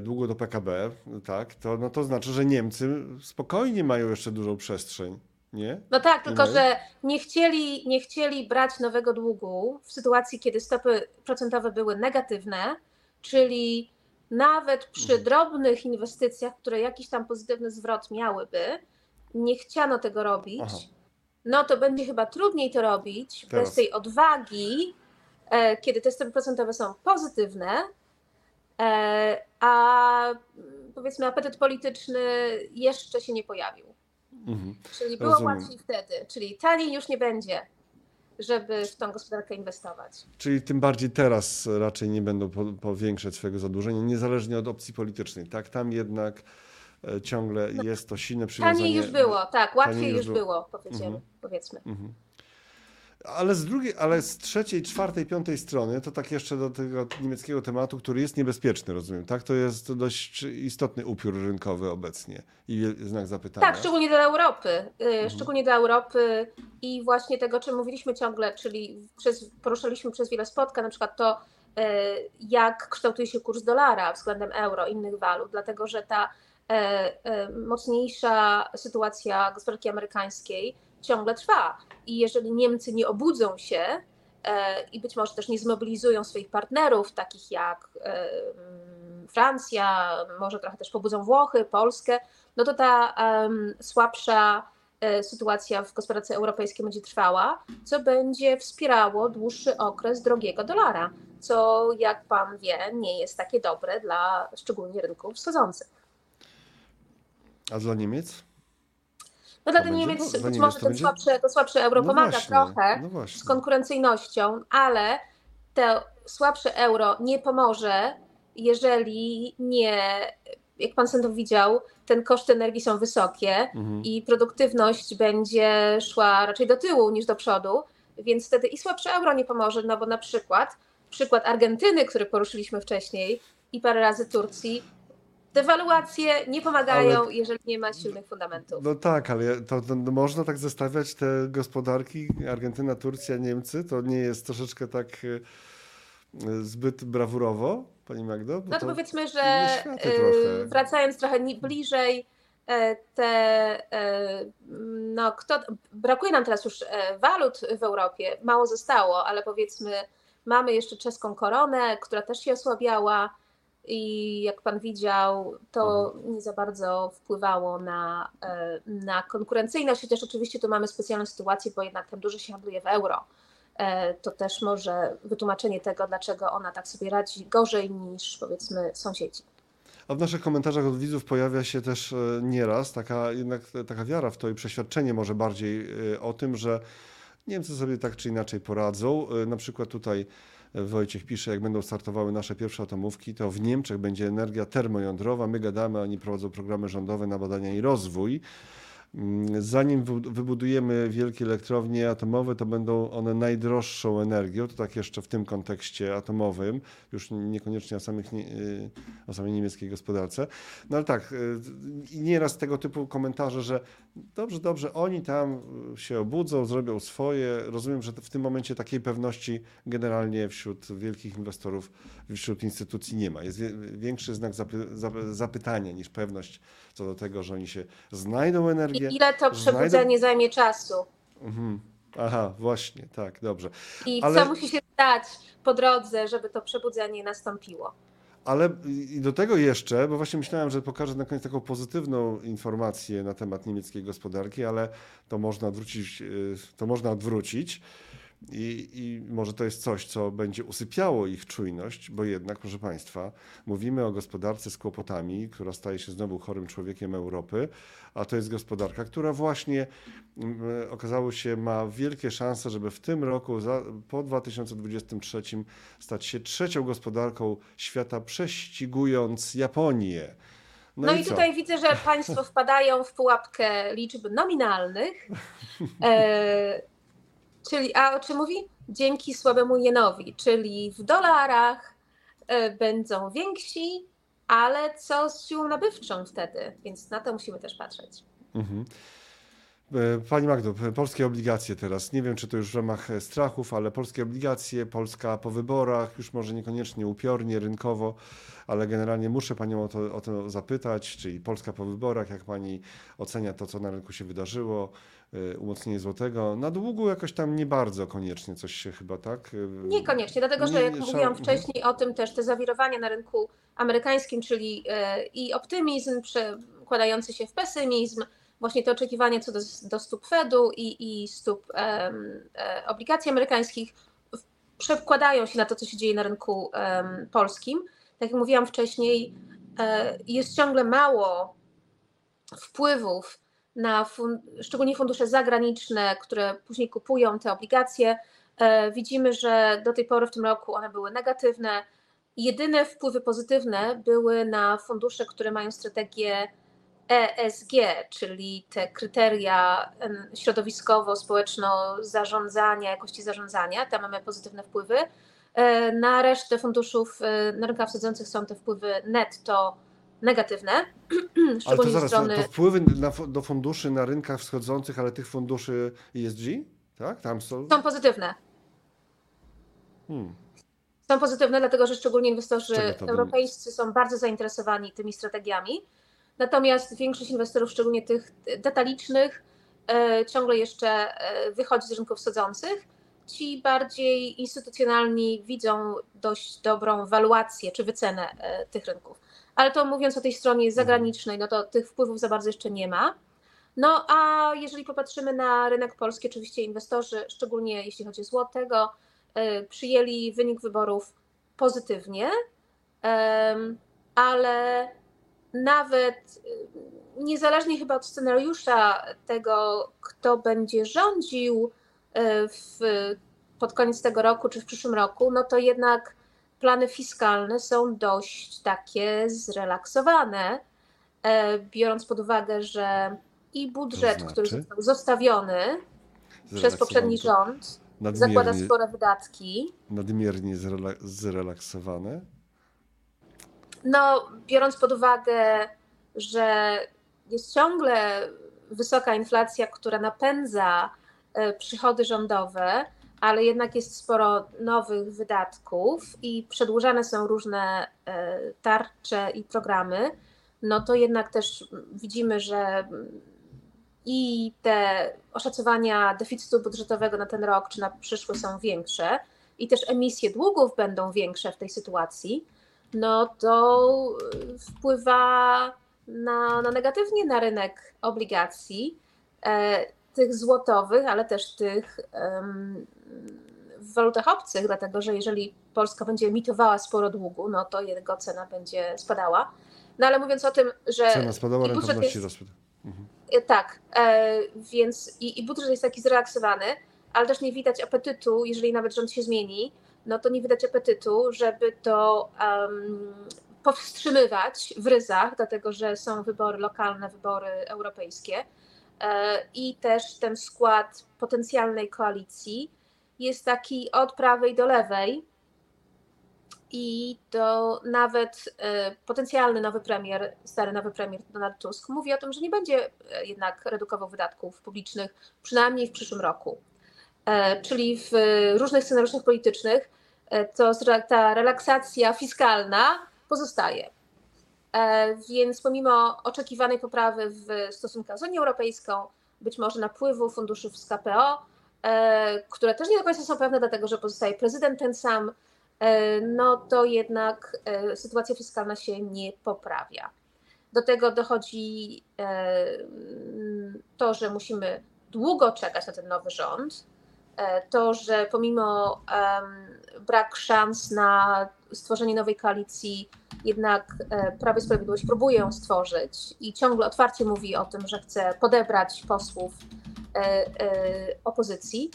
długo do PKB, tak, to, no to znaczy, że Niemcy spokojnie mają jeszcze dużą przestrzeń, nie? No tak, tylko mają? że nie chcieli, nie chcieli brać nowego długu w sytuacji, kiedy stopy procentowe były negatywne, czyli nawet przy Mhm. drobnych inwestycjach, które jakiś tam pozytywny zwrot miałyby, nie chciano tego robić. Aha. No to będzie chyba trudniej to robić Teraz. bez tej odwagi, e, kiedy te stopy procentowe są pozytywne, e, a mm, powiedzmy apetyt polityczny jeszcze się nie pojawił. Mhm. Czyli było Rozumiem. łatwiej wtedy, czyli taniej już nie będzie, żeby w tą gospodarkę inwestować. Czyli tym bardziej teraz raczej nie będą po, powiększać swojego zadłużenia, niezależnie od opcji politycznej, tak? Tam jednak e, ciągle jest to silne przywiązanie. Taniej już było, tak, łatwiej już już było. było, powiedzmy. Mhm. powiedzmy. Mhm. Ale z drugiej, ale z trzeciej, czwartej, piątej strony, to tak jeszcze do tego niemieckiego tematu, który jest niebezpieczny, rozumiem, tak? To jest dość istotny upiór rynkowy obecnie i znak zapytania. Tak, szczególnie dla Europy. y, Mhm. Szczególnie dla Europy i właśnie tego, o czym mówiliśmy ciągle, czyli przez, poruszaliśmy przez wiele spotkań, na przykład to, y, jak kształtuje się kurs dolara względem euro, innych walut, dlatego że ta e, mocniejsza sytuacja gospodarki amerykańskiej ciągle trwa. I jeżeli Niemcy nie obudzą się e, i być może też nie zmobilizują swoich partnerów, takich jak e, Francja, może trochę też pobudzą Włochy, Polskę, no to ta słabsza e, sytuacja w gospodarce europejskiej będzie trwała, co będzie wspierało dłuższy okres drogiego dolara, co jak pan wie, nie jest takie dobre dla szczególnie rynków wschodzących. A dla Niemiec? No dla Niemiec być może ten słabszy, to słabsze euro no pomaga właśnie, trochę no z konkurencyjnością, ale to słabsze euro nie pomoże, jeżeli nie, jak pan Sędziow widział, ten koszt energii są wysokie mhm. i produktywność będzie szła raczej do tyłu niż do przodu, więc wtedy i słabsze euro nie pomoże, no bo na przykład przykład Argentyny, który poruszyliśmy wcześniej i parę razy Turcji, Dewaluacje nie pomagają, ale, jeżeli nie ma silnych fundamentów. No tak, ale to, to, no można tak zestawiać te gospodarki Argentyna, Turcja, Niemcy. To nie jest troszeczkę tak e, zbyt brawurowo, Pani Magdo? no to, to powiedzmy, że trochę. wracając trochę bliżej, e, te, no kto, brakuje nam teraz już walut w Europie, mało zostało, ale powiedzmy mamy jeszcze czeską koronę, która też się osłabiała, i jak pan widział, to mhm. nie za bardzo wpływało na, e, na konkurencyjność, chociaż oczywiście tu mamy specjalną sytuację, bo jednak tam dużo się handluje w euro. E, to też może wytłumaczenie tego, dlaczego ona tak sobie radzi gorzej niż powiedzmy sąsiedzi. A w naszych komentarzach od widzów pojawia się też e, nieraz taka jednak taka wiara w to i przeświadczenie może bardziej o tym, że Niemcy sobie tak czy inaczej poradzą. Na przykład tutaj Wojciech pisze, jak będą startowały nasze pierwsze atomówki, to w Niemczech będzie energia termojądrowa. My gadamy, oni prowadzą programy rządowe na badania i rozwój. Mm, zanim wybudujemy wielkie elektrownie atomowe, to będą one najdroższą energią, to tak jeszcze w tym kontekście atomowym, już niekoniecznie o, samych, y, o samej niemieckiej gospodarce. No ale tak, y, nieraz tego typu komentarze, że dobrze, dobrze, oni tam się obudzą, zrobią swoje. Rozumiem, że w tym momencie takiej pewności generalnie wśród wielkich inwestorów, wśród instytucji nie ma. Jest większy znak zapy zapytania niż pewność co do tego, że oni się znajdą energię. I ile to przebudzenie znajdą... zajmie czasu? Mhm. Aha, właśnie, tak, dobrze. I Ale... co musi się stać po drodze, żeby to przebudzenie nastąpiło? Ale i do tego jeszcze, bo właśnie myślałem, że pokażę na koniec taką pozytywną informację na temat niemieckiej gospodarki, ale to można odwrócić, y, to można odwrócić. I, I, może to jest coś, co będzie usypiało ich czujność, bo jednak, proszę Państwa, mówimy o gospodarce z kłopotami, która staje się znowu chorym człowiekiem Europy, a to jest gospodarka, która właśnie mm, okazało się ma wielkie szanse, żeby w tym roku, za, po 2023, stać się trzecią gospodarką świata, prześcigując Japonię. No, no i, i tutaj widzę, że Państwo wpadają w pułapkę liczb nominalnych. E, Czyli, a o czym mówi? Dzięki słabemu jenowi, czyli w dolarach y, będą więksi, ale co z siłą nabywczą wtedy? Więc na to musimy też patrzeć. Mhm. E, pani Magdo, polskie obligacje teraz. Nie wiem, czy to już w ramach strachów, ale polskie obligacje, Polska po wyborach, już może niekoniecznie upiornie, rynkowo, ale generalnie muszę Panią o to, o to zapytać, czyli Polska po wyborach, jak Pani ocenia to, co na rynku się wydarzyło, umocnienie złotego. Na długu jakoś tam nie bardzo koniecznie coś się chyba, tak? Y, Niekoniecznie, dlatego że jak mówiłam wcześniej o tym też, te zawirowania na rynku amerykańskim, czyli y, i optymizm przekładający się w pesymizm, właśnie to oczekiwanie co do, do stóp Fedu i, i stóp um, obligacji amerykańskich przekładają się na to, co się dzieje na rynku um, polskim. Tak jak mówiłam wcześniej, jest ciągle mało wpływów na szczególnie fundusze zagraniczne, które później kupują te obligacje. E, widzimy, że do tej pory w tym roku one były negatywne. Jedyne wpływy pozytywne były na fundusze, które mają strategię ESG, czyli te kryteria środowiskowo-społeczno-zarządzania, jakości zarządzania. Tam mamy pozytywne wpływy. E, na resztę funduszów e, na rynkach wschodzących są te wpływy netto negatywne. ale to zaraz, strony... to wpływy na, do funduszy na rynkach wschodzących, ale tych funduszy ESG, tak? Tam są... Są pozytywne. Hmm. Są pozytywne, dlatego że szczególnie inwestorzy europejscy są bardzo zainteresowani tymi strategiami. Natomiast większość inwestorów, szczególnie tych detalicznych, e, ciągle jeszcze e, wychodzi z rynków wschodzących. Ci bardziej instytucjonalni widzą dość dobrą waluację czy wycenę e, tych rynków. Ale to mówiąc o tej stronie zagranicznej, no to tych wpływów za bardzo jeszcze nie ma. No a jeżeli popatrzymy na rynek polski, oczywiście inwestorzy, szczególnie jeśli chodzi o złotego, przyjęli wynik wyborów pozytywnie, ale nawet niezależnie chyba od scenariusza tego, kto będzie rządził e, w, pod koniec tego roku czy w przyszłym roku, no to jednak plany fiskalne są dość takie zrelaksowane, e, biorąc pod uwagę, że i budżet, To znaczy? który został zostawiony przez poprzedni rząd, zakłada spore wydatki. nadmiernie zrela- zrelaksowane. No, biorąc pod uwagę, że jest ciągle wysoka inflacja, która napędza e, przychody rządowe, ale jednak jest sporo nowych wydatków i przedłużane są różne e, tarcze i programy, no to jednak też widzimy, że i te oszacowania deficytu budżetowego na ten rok czy na przyszły są większe, i też emisje długów będą większe w tej sytuacji, no to wpływa na, na negatywnie na rynek obligacji, e, tych złotowych, ale też tych um, w walutach obcych, dlatego że jeżeli Polska będzie emitowała sporo długu, no to jego cena będzie spadała. No ale mówiąc o tym, że. Cena spadała, rentowności jest- rosły. Mhm. E, Tak, e, więc i, i budżet jest taki zrelaksowany, ale też nie widać apetytu, jeżeli nawet rząd się zmieni, no to nie widać apetytu, żeby to um, powstrzymywać w ryzach, dlatego że są wybory lokalne, wybory europejskie e, i też ten skład potencjalnej koalicji jest taki od prawej do lewej i to nawet e, potencjalny nowy premier, stary nowy premier Donald Tusk mówi o tym, że nie będzie e, jednak redukował wydatków publicznych, przynajmniej w przyszłym roku. E, Czyli w różnych scenariuszach politycznych to ta relaksacja fiskalna pozostaje. Więc pomimo oczekiwanej poprawy w stosunkach z Unią Europejską, być może napływu funduszów z KPO, które też nie do końca są pewne, dlatego że pozostaje prezydent ten sam, e, no to jednak e, sytuacja fiskalna się nie poprawia. Do tego dochodzi e, to, że musimy długo czekać na ten nowy rząd, e, to, że pomimo em, brak szans na stworzenie nowej koalicji, jednak e, Prawo i Sprawiedliwość próbuje ją stworzyć i ciągle otwarcie mówi o tym, że chce podebrać posłów e, e, opozycji,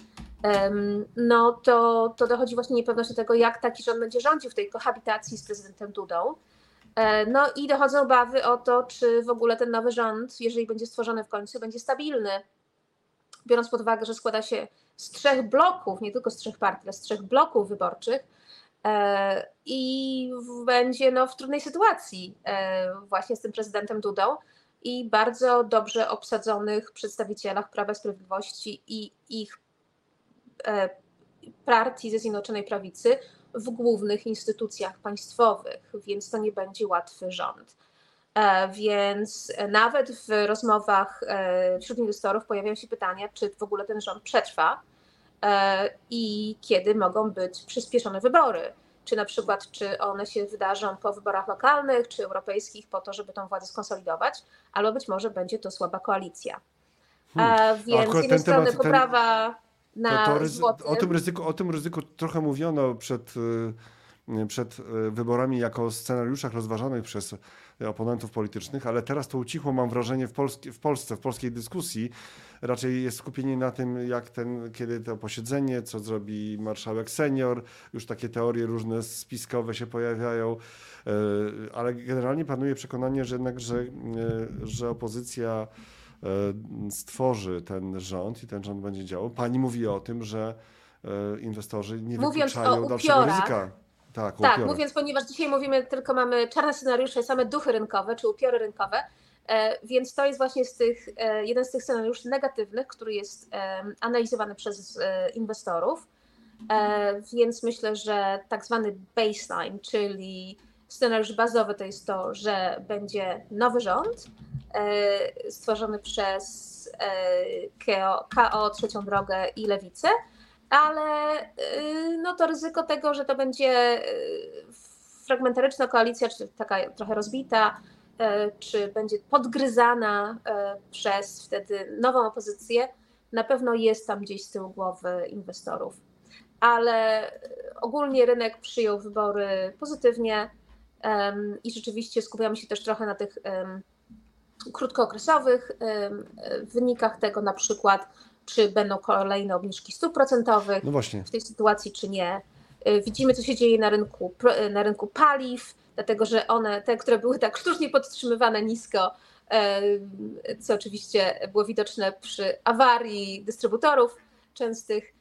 no to, to dochodzi właśnie niepewność do tego, jak taki rząd będzie rządził w tej kohabitacji z prezydentem Dudą. No i dochodzą obawy o to, czy w ogóle ten nowy rząd, jeżeli będzie stworzony w końcu, będzie stabilny. Biorąc pod uwagę, że składa się z trzech bloków, nie tylko z trzech partii, ale z trzech bloków wyborczych i w- będzie no, w trudnej sytuacji e, właśnie z tym prezydentem Dudą i bardzo dobrze obsadzonych przedstawicielach Prawa i Sprawiedliwości i ich e, partii ze Zjednoczonej Prawicy w głównych instytucjach państwowych, więc to nie będzie łatwy rząd. E, Więc nawet w rozmowach e, wśród inwestorów pojawiają się pytania, czy w ogóle ten rząd przetrwa e, i kiedy mogą być przyspieszone wybory. Czy na przykład, czy one się wydarzą po wyborach lokalnych czy europejskich, po to, żeby tą władzę skonsolidować, albo być może będzie to słaba koalicja. E, Więc akurat z jednej ten strony ten- poprawa na To, to ryzy- o, tym ryzyku, o tym ryzyku trochę mówiono przed, y, przed y, wyborami jako scenariuszach rozważanych przez oponentów politycznych, ale teraz to ucichło, mam wrażenie, w, Polskie, w Polsce, w polskiej dyskusji. Raczej jest skupienie na tym, jak ten, kiedy to posiedzenie, co zrobi marszałek senior, już takie teorie różne spiskowe się pojawiają, y, ale generalnie panuje przekonanie, że jednak, że, że opozycja e, stworzy ten rząd i ten rząd będzie działał. Pani mówi o tym, że e, inwestorzy nie Mówiąc wykluczają dalszego ryzyka. Tak, Tak, mówiąc, ponieważ dzisiaj mówimy, tylko mamy czarne scenariusze, same duchy rynkowe czy upiory rynkowe, e, więc to jest właśnie z tych, e, jeden z tych scenariuszy negatywnych, który jest e, analizowany przez inwestorów. Więc myślę, że tak zwany baseline, czyli scenariusz bazowy to jest to, że będzie nowy rząd stworzony przez KO, KO Trzecią Drogę i Lewicę, ale no to ryzyko tego, że to będzie fragmentaryczna koalicja, czy taka trochę rozbita, czy będzie podgryzana przez wtedy nową opozycję, na pewno jest tam gdzieś z tyłu głowy inwestorów. Ale ogólnie rynek przyjął wybory pozytywnie i rzeczywiście skupiamy się też trochę na tych krótkookresowych wynikach tego, na przykład, czy będą kolejne obniżki stóp procentowych no w tej sytuacji, czy nie. E, widzimy, co się dzieje na rynku, na rynku paliw, dlatego że one, te, które były tak sztucznie podtrzymywane nisko, co oczywiście było widoczne przy awarii dystrybutorów częstych,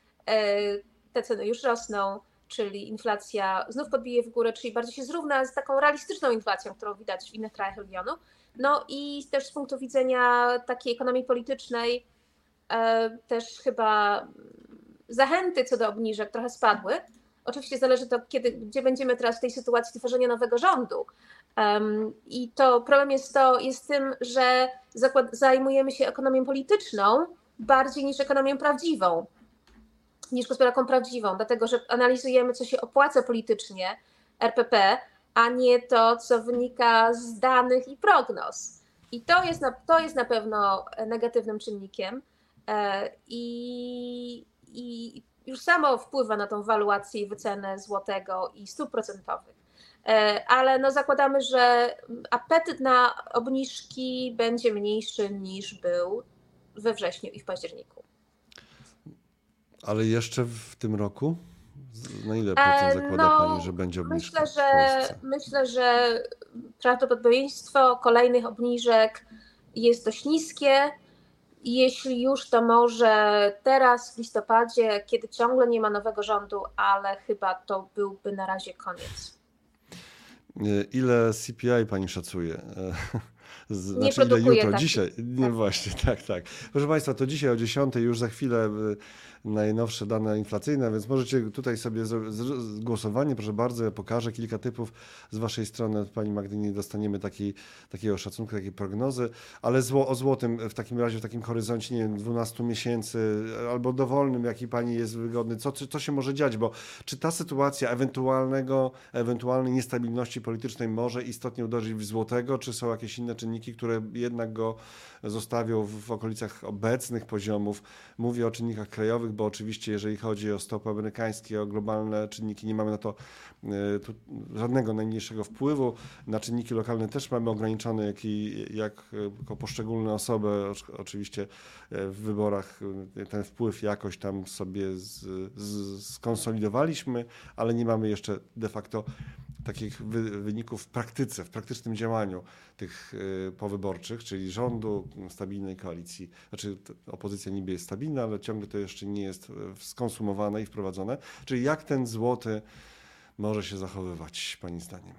te ceny już rosną, czyli inflacja znów podbije w górę, czyli bardziej się zrówna z taką realistyczną inflacją, którą widać w innych krajach regionu. No i też z punktu widzenia takiej ekonomii politycznej też chyba zachęty co do obniżek trochę spadły. Oczywiście zależy to, kiedy, gdzie będziemy teraz w tej sytuacji tworzenia nowego rządu. Um, I to problem jest to jest tym, że zakład, zajmujemy się ekonomią polityczną bardziej niż ekonomią prawdziwą, niż gospodarką prawdziwą, dlatego że analizujemy, co się opłaca politycznie RPP, a nie to, co wynika z danych i prognoz. I to jest na, to jest na pewno negatywnym czynnikiem. E, I, I już samo wpływa na tą waluację i wycenę złotego i stóp procentowych. E, ale no zakładamy, że apetyt na obniżki będzie mniejszy niż był we wrześniu i w październiku. Ale jeszcze w tym roku? Na ile procent e, zakłada no, Pani, że będzie obniżka? Myślę, że, myślę, że prawdopodobieństwo kolejnych obniżek jest dość niskie. Jeśli już, to może teraz w listopadzie, kiedy ciągle nie ma nowego rządu, ale chyba to byłby na razie koniec. Ile CPI pani szacuje? Znaczy, nie ile jutro, dzisiaj. Nie, tak. właśnie, tak, tak. Proszę Państwa, to dzisiaj o 10 już za chwilę najnowsze dane inflacyjne, więc możecie tutaj sobie głosowanie, proszę bardzo, ja pokażę kilka typów. Z Waszej strony, od Pani Magdyni dostaniemy taki, takiego szacunku, takiej prognozy, ale zło, o złotym w takim razie, w takim horyzoncie, nie wiem, 12 miesięcy albo dowolnym, jaki Pani jest wygodny, co, co się może dziać, bo czy ta sytuacja ewentualnego, ewentualnej niestabilności politycznej może istotnie uderzyć w złotego, czy są jakieś inne czynniki, które jednak go zostawią w okolicach obecnych poziomów. Mówię o czynnikach krajowych, bo oczywiście jeżeli chodzi o stopy amerykańskie, o globalne czynniki, nie mamy na to e, żadnego najmniejszego wpływu. Na czynniki lokalne też mamy ograniczone, jak, i, jak jako poszczególne osoby, oczywiście e, w wyborach e, ten wpływ jakoś tam sobie z, z, skonsolidowaliśmy, ale nie mamy jeszcze de facto takich wyników w praktyce, w praktycznym działaniu tych y, powyborczych, czyli rządu, stabilnej koalicji. Znaczy opozycja niby jest stabilna, ale ciągle to jeszcze nie jest y, skonsumowane i wprowadzone. Czyli jak ten złoty może się zachowywać, Pani zdaniem?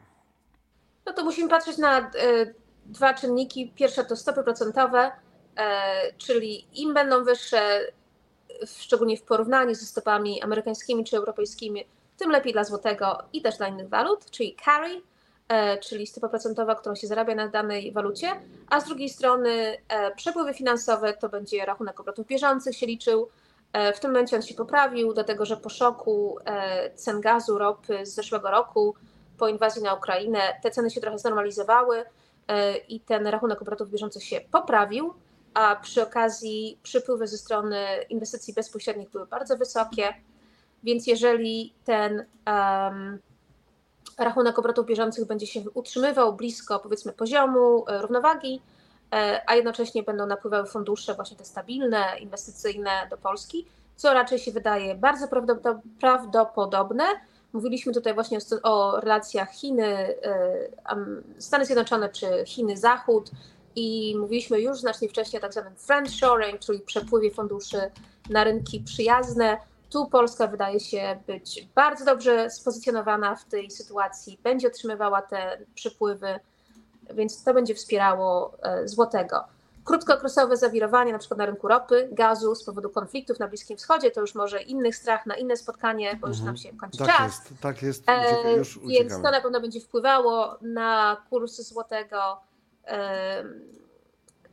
No to musimy patrzeć na y, dwa czynniki. Pierwsze to stopy procentowe, czyli im będą wyższe, szczególnie w porównaniu ze stopami amerykańskimi czy europejskimi, tym lepiej dla złotego i też dla innych walut, czyli carry, e, czyli stopa procentowa, którą się zarabia na danej walucie, a z drugiej strony e, przepływy finansowe to będzie rachunek obrotów bieżących się liczył. E, w tym momencie on się poprawił, dlatego że po szoku cen gazu, ropy z zeszłego roku, po inwazji na Ukrainę, te ceny się trochę znormalizowały i ten rachunek obrotów bieżących się poprawił, a przy okazji przypływy ze strony inwestycji bezpośrednich były bardzo wysokie. Więc jeżeli ten um, rachunek obrotów bieżących będzie się utrzymywał blisko powiedzmy poziomu e, równowagi, e, a jednocześnie będą napływały fundusze właśnie te stabilne, inwestycyjne do Polski, co raczej się wydaje bardzo prawdopodobne. Mówiliśmy tutaj właśnie o relacjach Chiny, e, Stany Zjednoczone czy Chiny-Zachód i mówiliśmy już znacznie wcześniej o tak zwanym friendshoring, czyli przepływie funduszy na rynki przyjazne. Tu Polska wydaje się być bardzo dobrze spozycjonowana w tej sytuacji, będzie otrzymywała te przypływy, więc to będzie wspierało e, złotego. Krótkookresowe zawirowanie, na przykład na rynku ropy, gazu z powodu konfliktów na Bliskim Wschodzie, to już może inny strach na inne spotkanie, bo już nam się kończy tak czas. Jest, tak jest, e, już Więc to na pewno będzie wpływało na kurs złotego.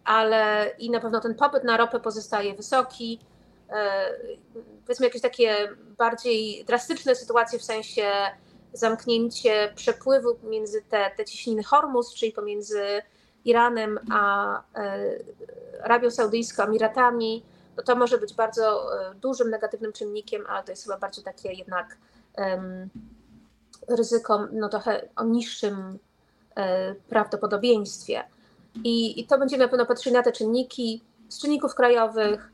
ale i na pewno ten popyt na ropę pozostaje wysoki. E, powiedzmy jakieś takie bardziej drastyczne sytuacje w sensie zamknięcie przepływu między te, te ciśniny Hormuz, czyli pomiędzy Iranem a e, Arabią Saudyjską, Emiratami, no to może być bardzo e, dużym negatywnym czynnikiem, ale to jest chyba bardziej takie jednak um, ryzyko no trochę o niższym e, prawdopodobieństwie. I, I to będziemy na pewno patrzyli na te czynniki z czynników krajowych,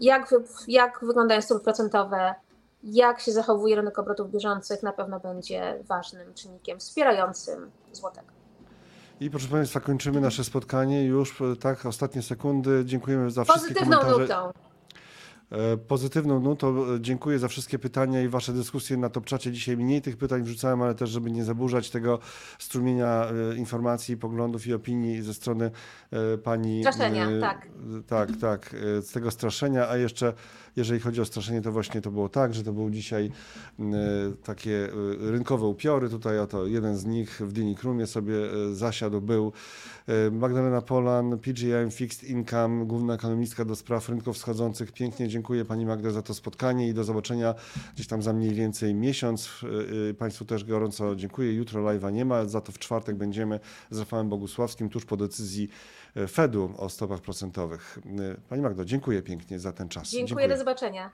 jak, jak wyglądają stopy procentowe, jak się zachowuje rynek obrotów bieżących, na pewno będzie ważnym czynnikiem wspierającym złotego. I proszę Państwa, kończymy nasze spotkanie już, tak, ostatnie sekundy. Dziękujemy za wszystkie Pozytywną komentarze. nutą. E, Pozytywną nutą e, dziękuję za wszystkie pytania i Wasze dyskusje na Topczacie. Dzisiaj mniej tych pytań wrzucałem, ale też, żeby nie zaburzać tego strumienia e, informacji, poglądów i opinii ze strony e, Pani... Straszenia, e, tak. Tak, tak, e, z tego straszenia, a jeszcze jeżeli chodzi o straszenie, to właśnie to było tak, że to był dzisiaj e, takie e, rynkowe upiory. Tutaj oto jeden z nich w Dyni Krumie sobie e, zasiadł, był Magdalena Polan, PGM Fixed Income, główna ekonomistka do spraw rynków wschodzących. Pięknie dziękuję Pani Magda za to spotkanie i do zobaczenia gdzieś tam za mniej więcej miesiąc. Państwu też gorąco dziękuję. Jutro live'a nie ma, za to w czwartek będziemy z Rafałem Bogusławskim tuż po decyzji Fedu o stopach procentowych. Pani Magdo, dziękuję pięknie za ten czas. Dziękuję, do zobaczenia.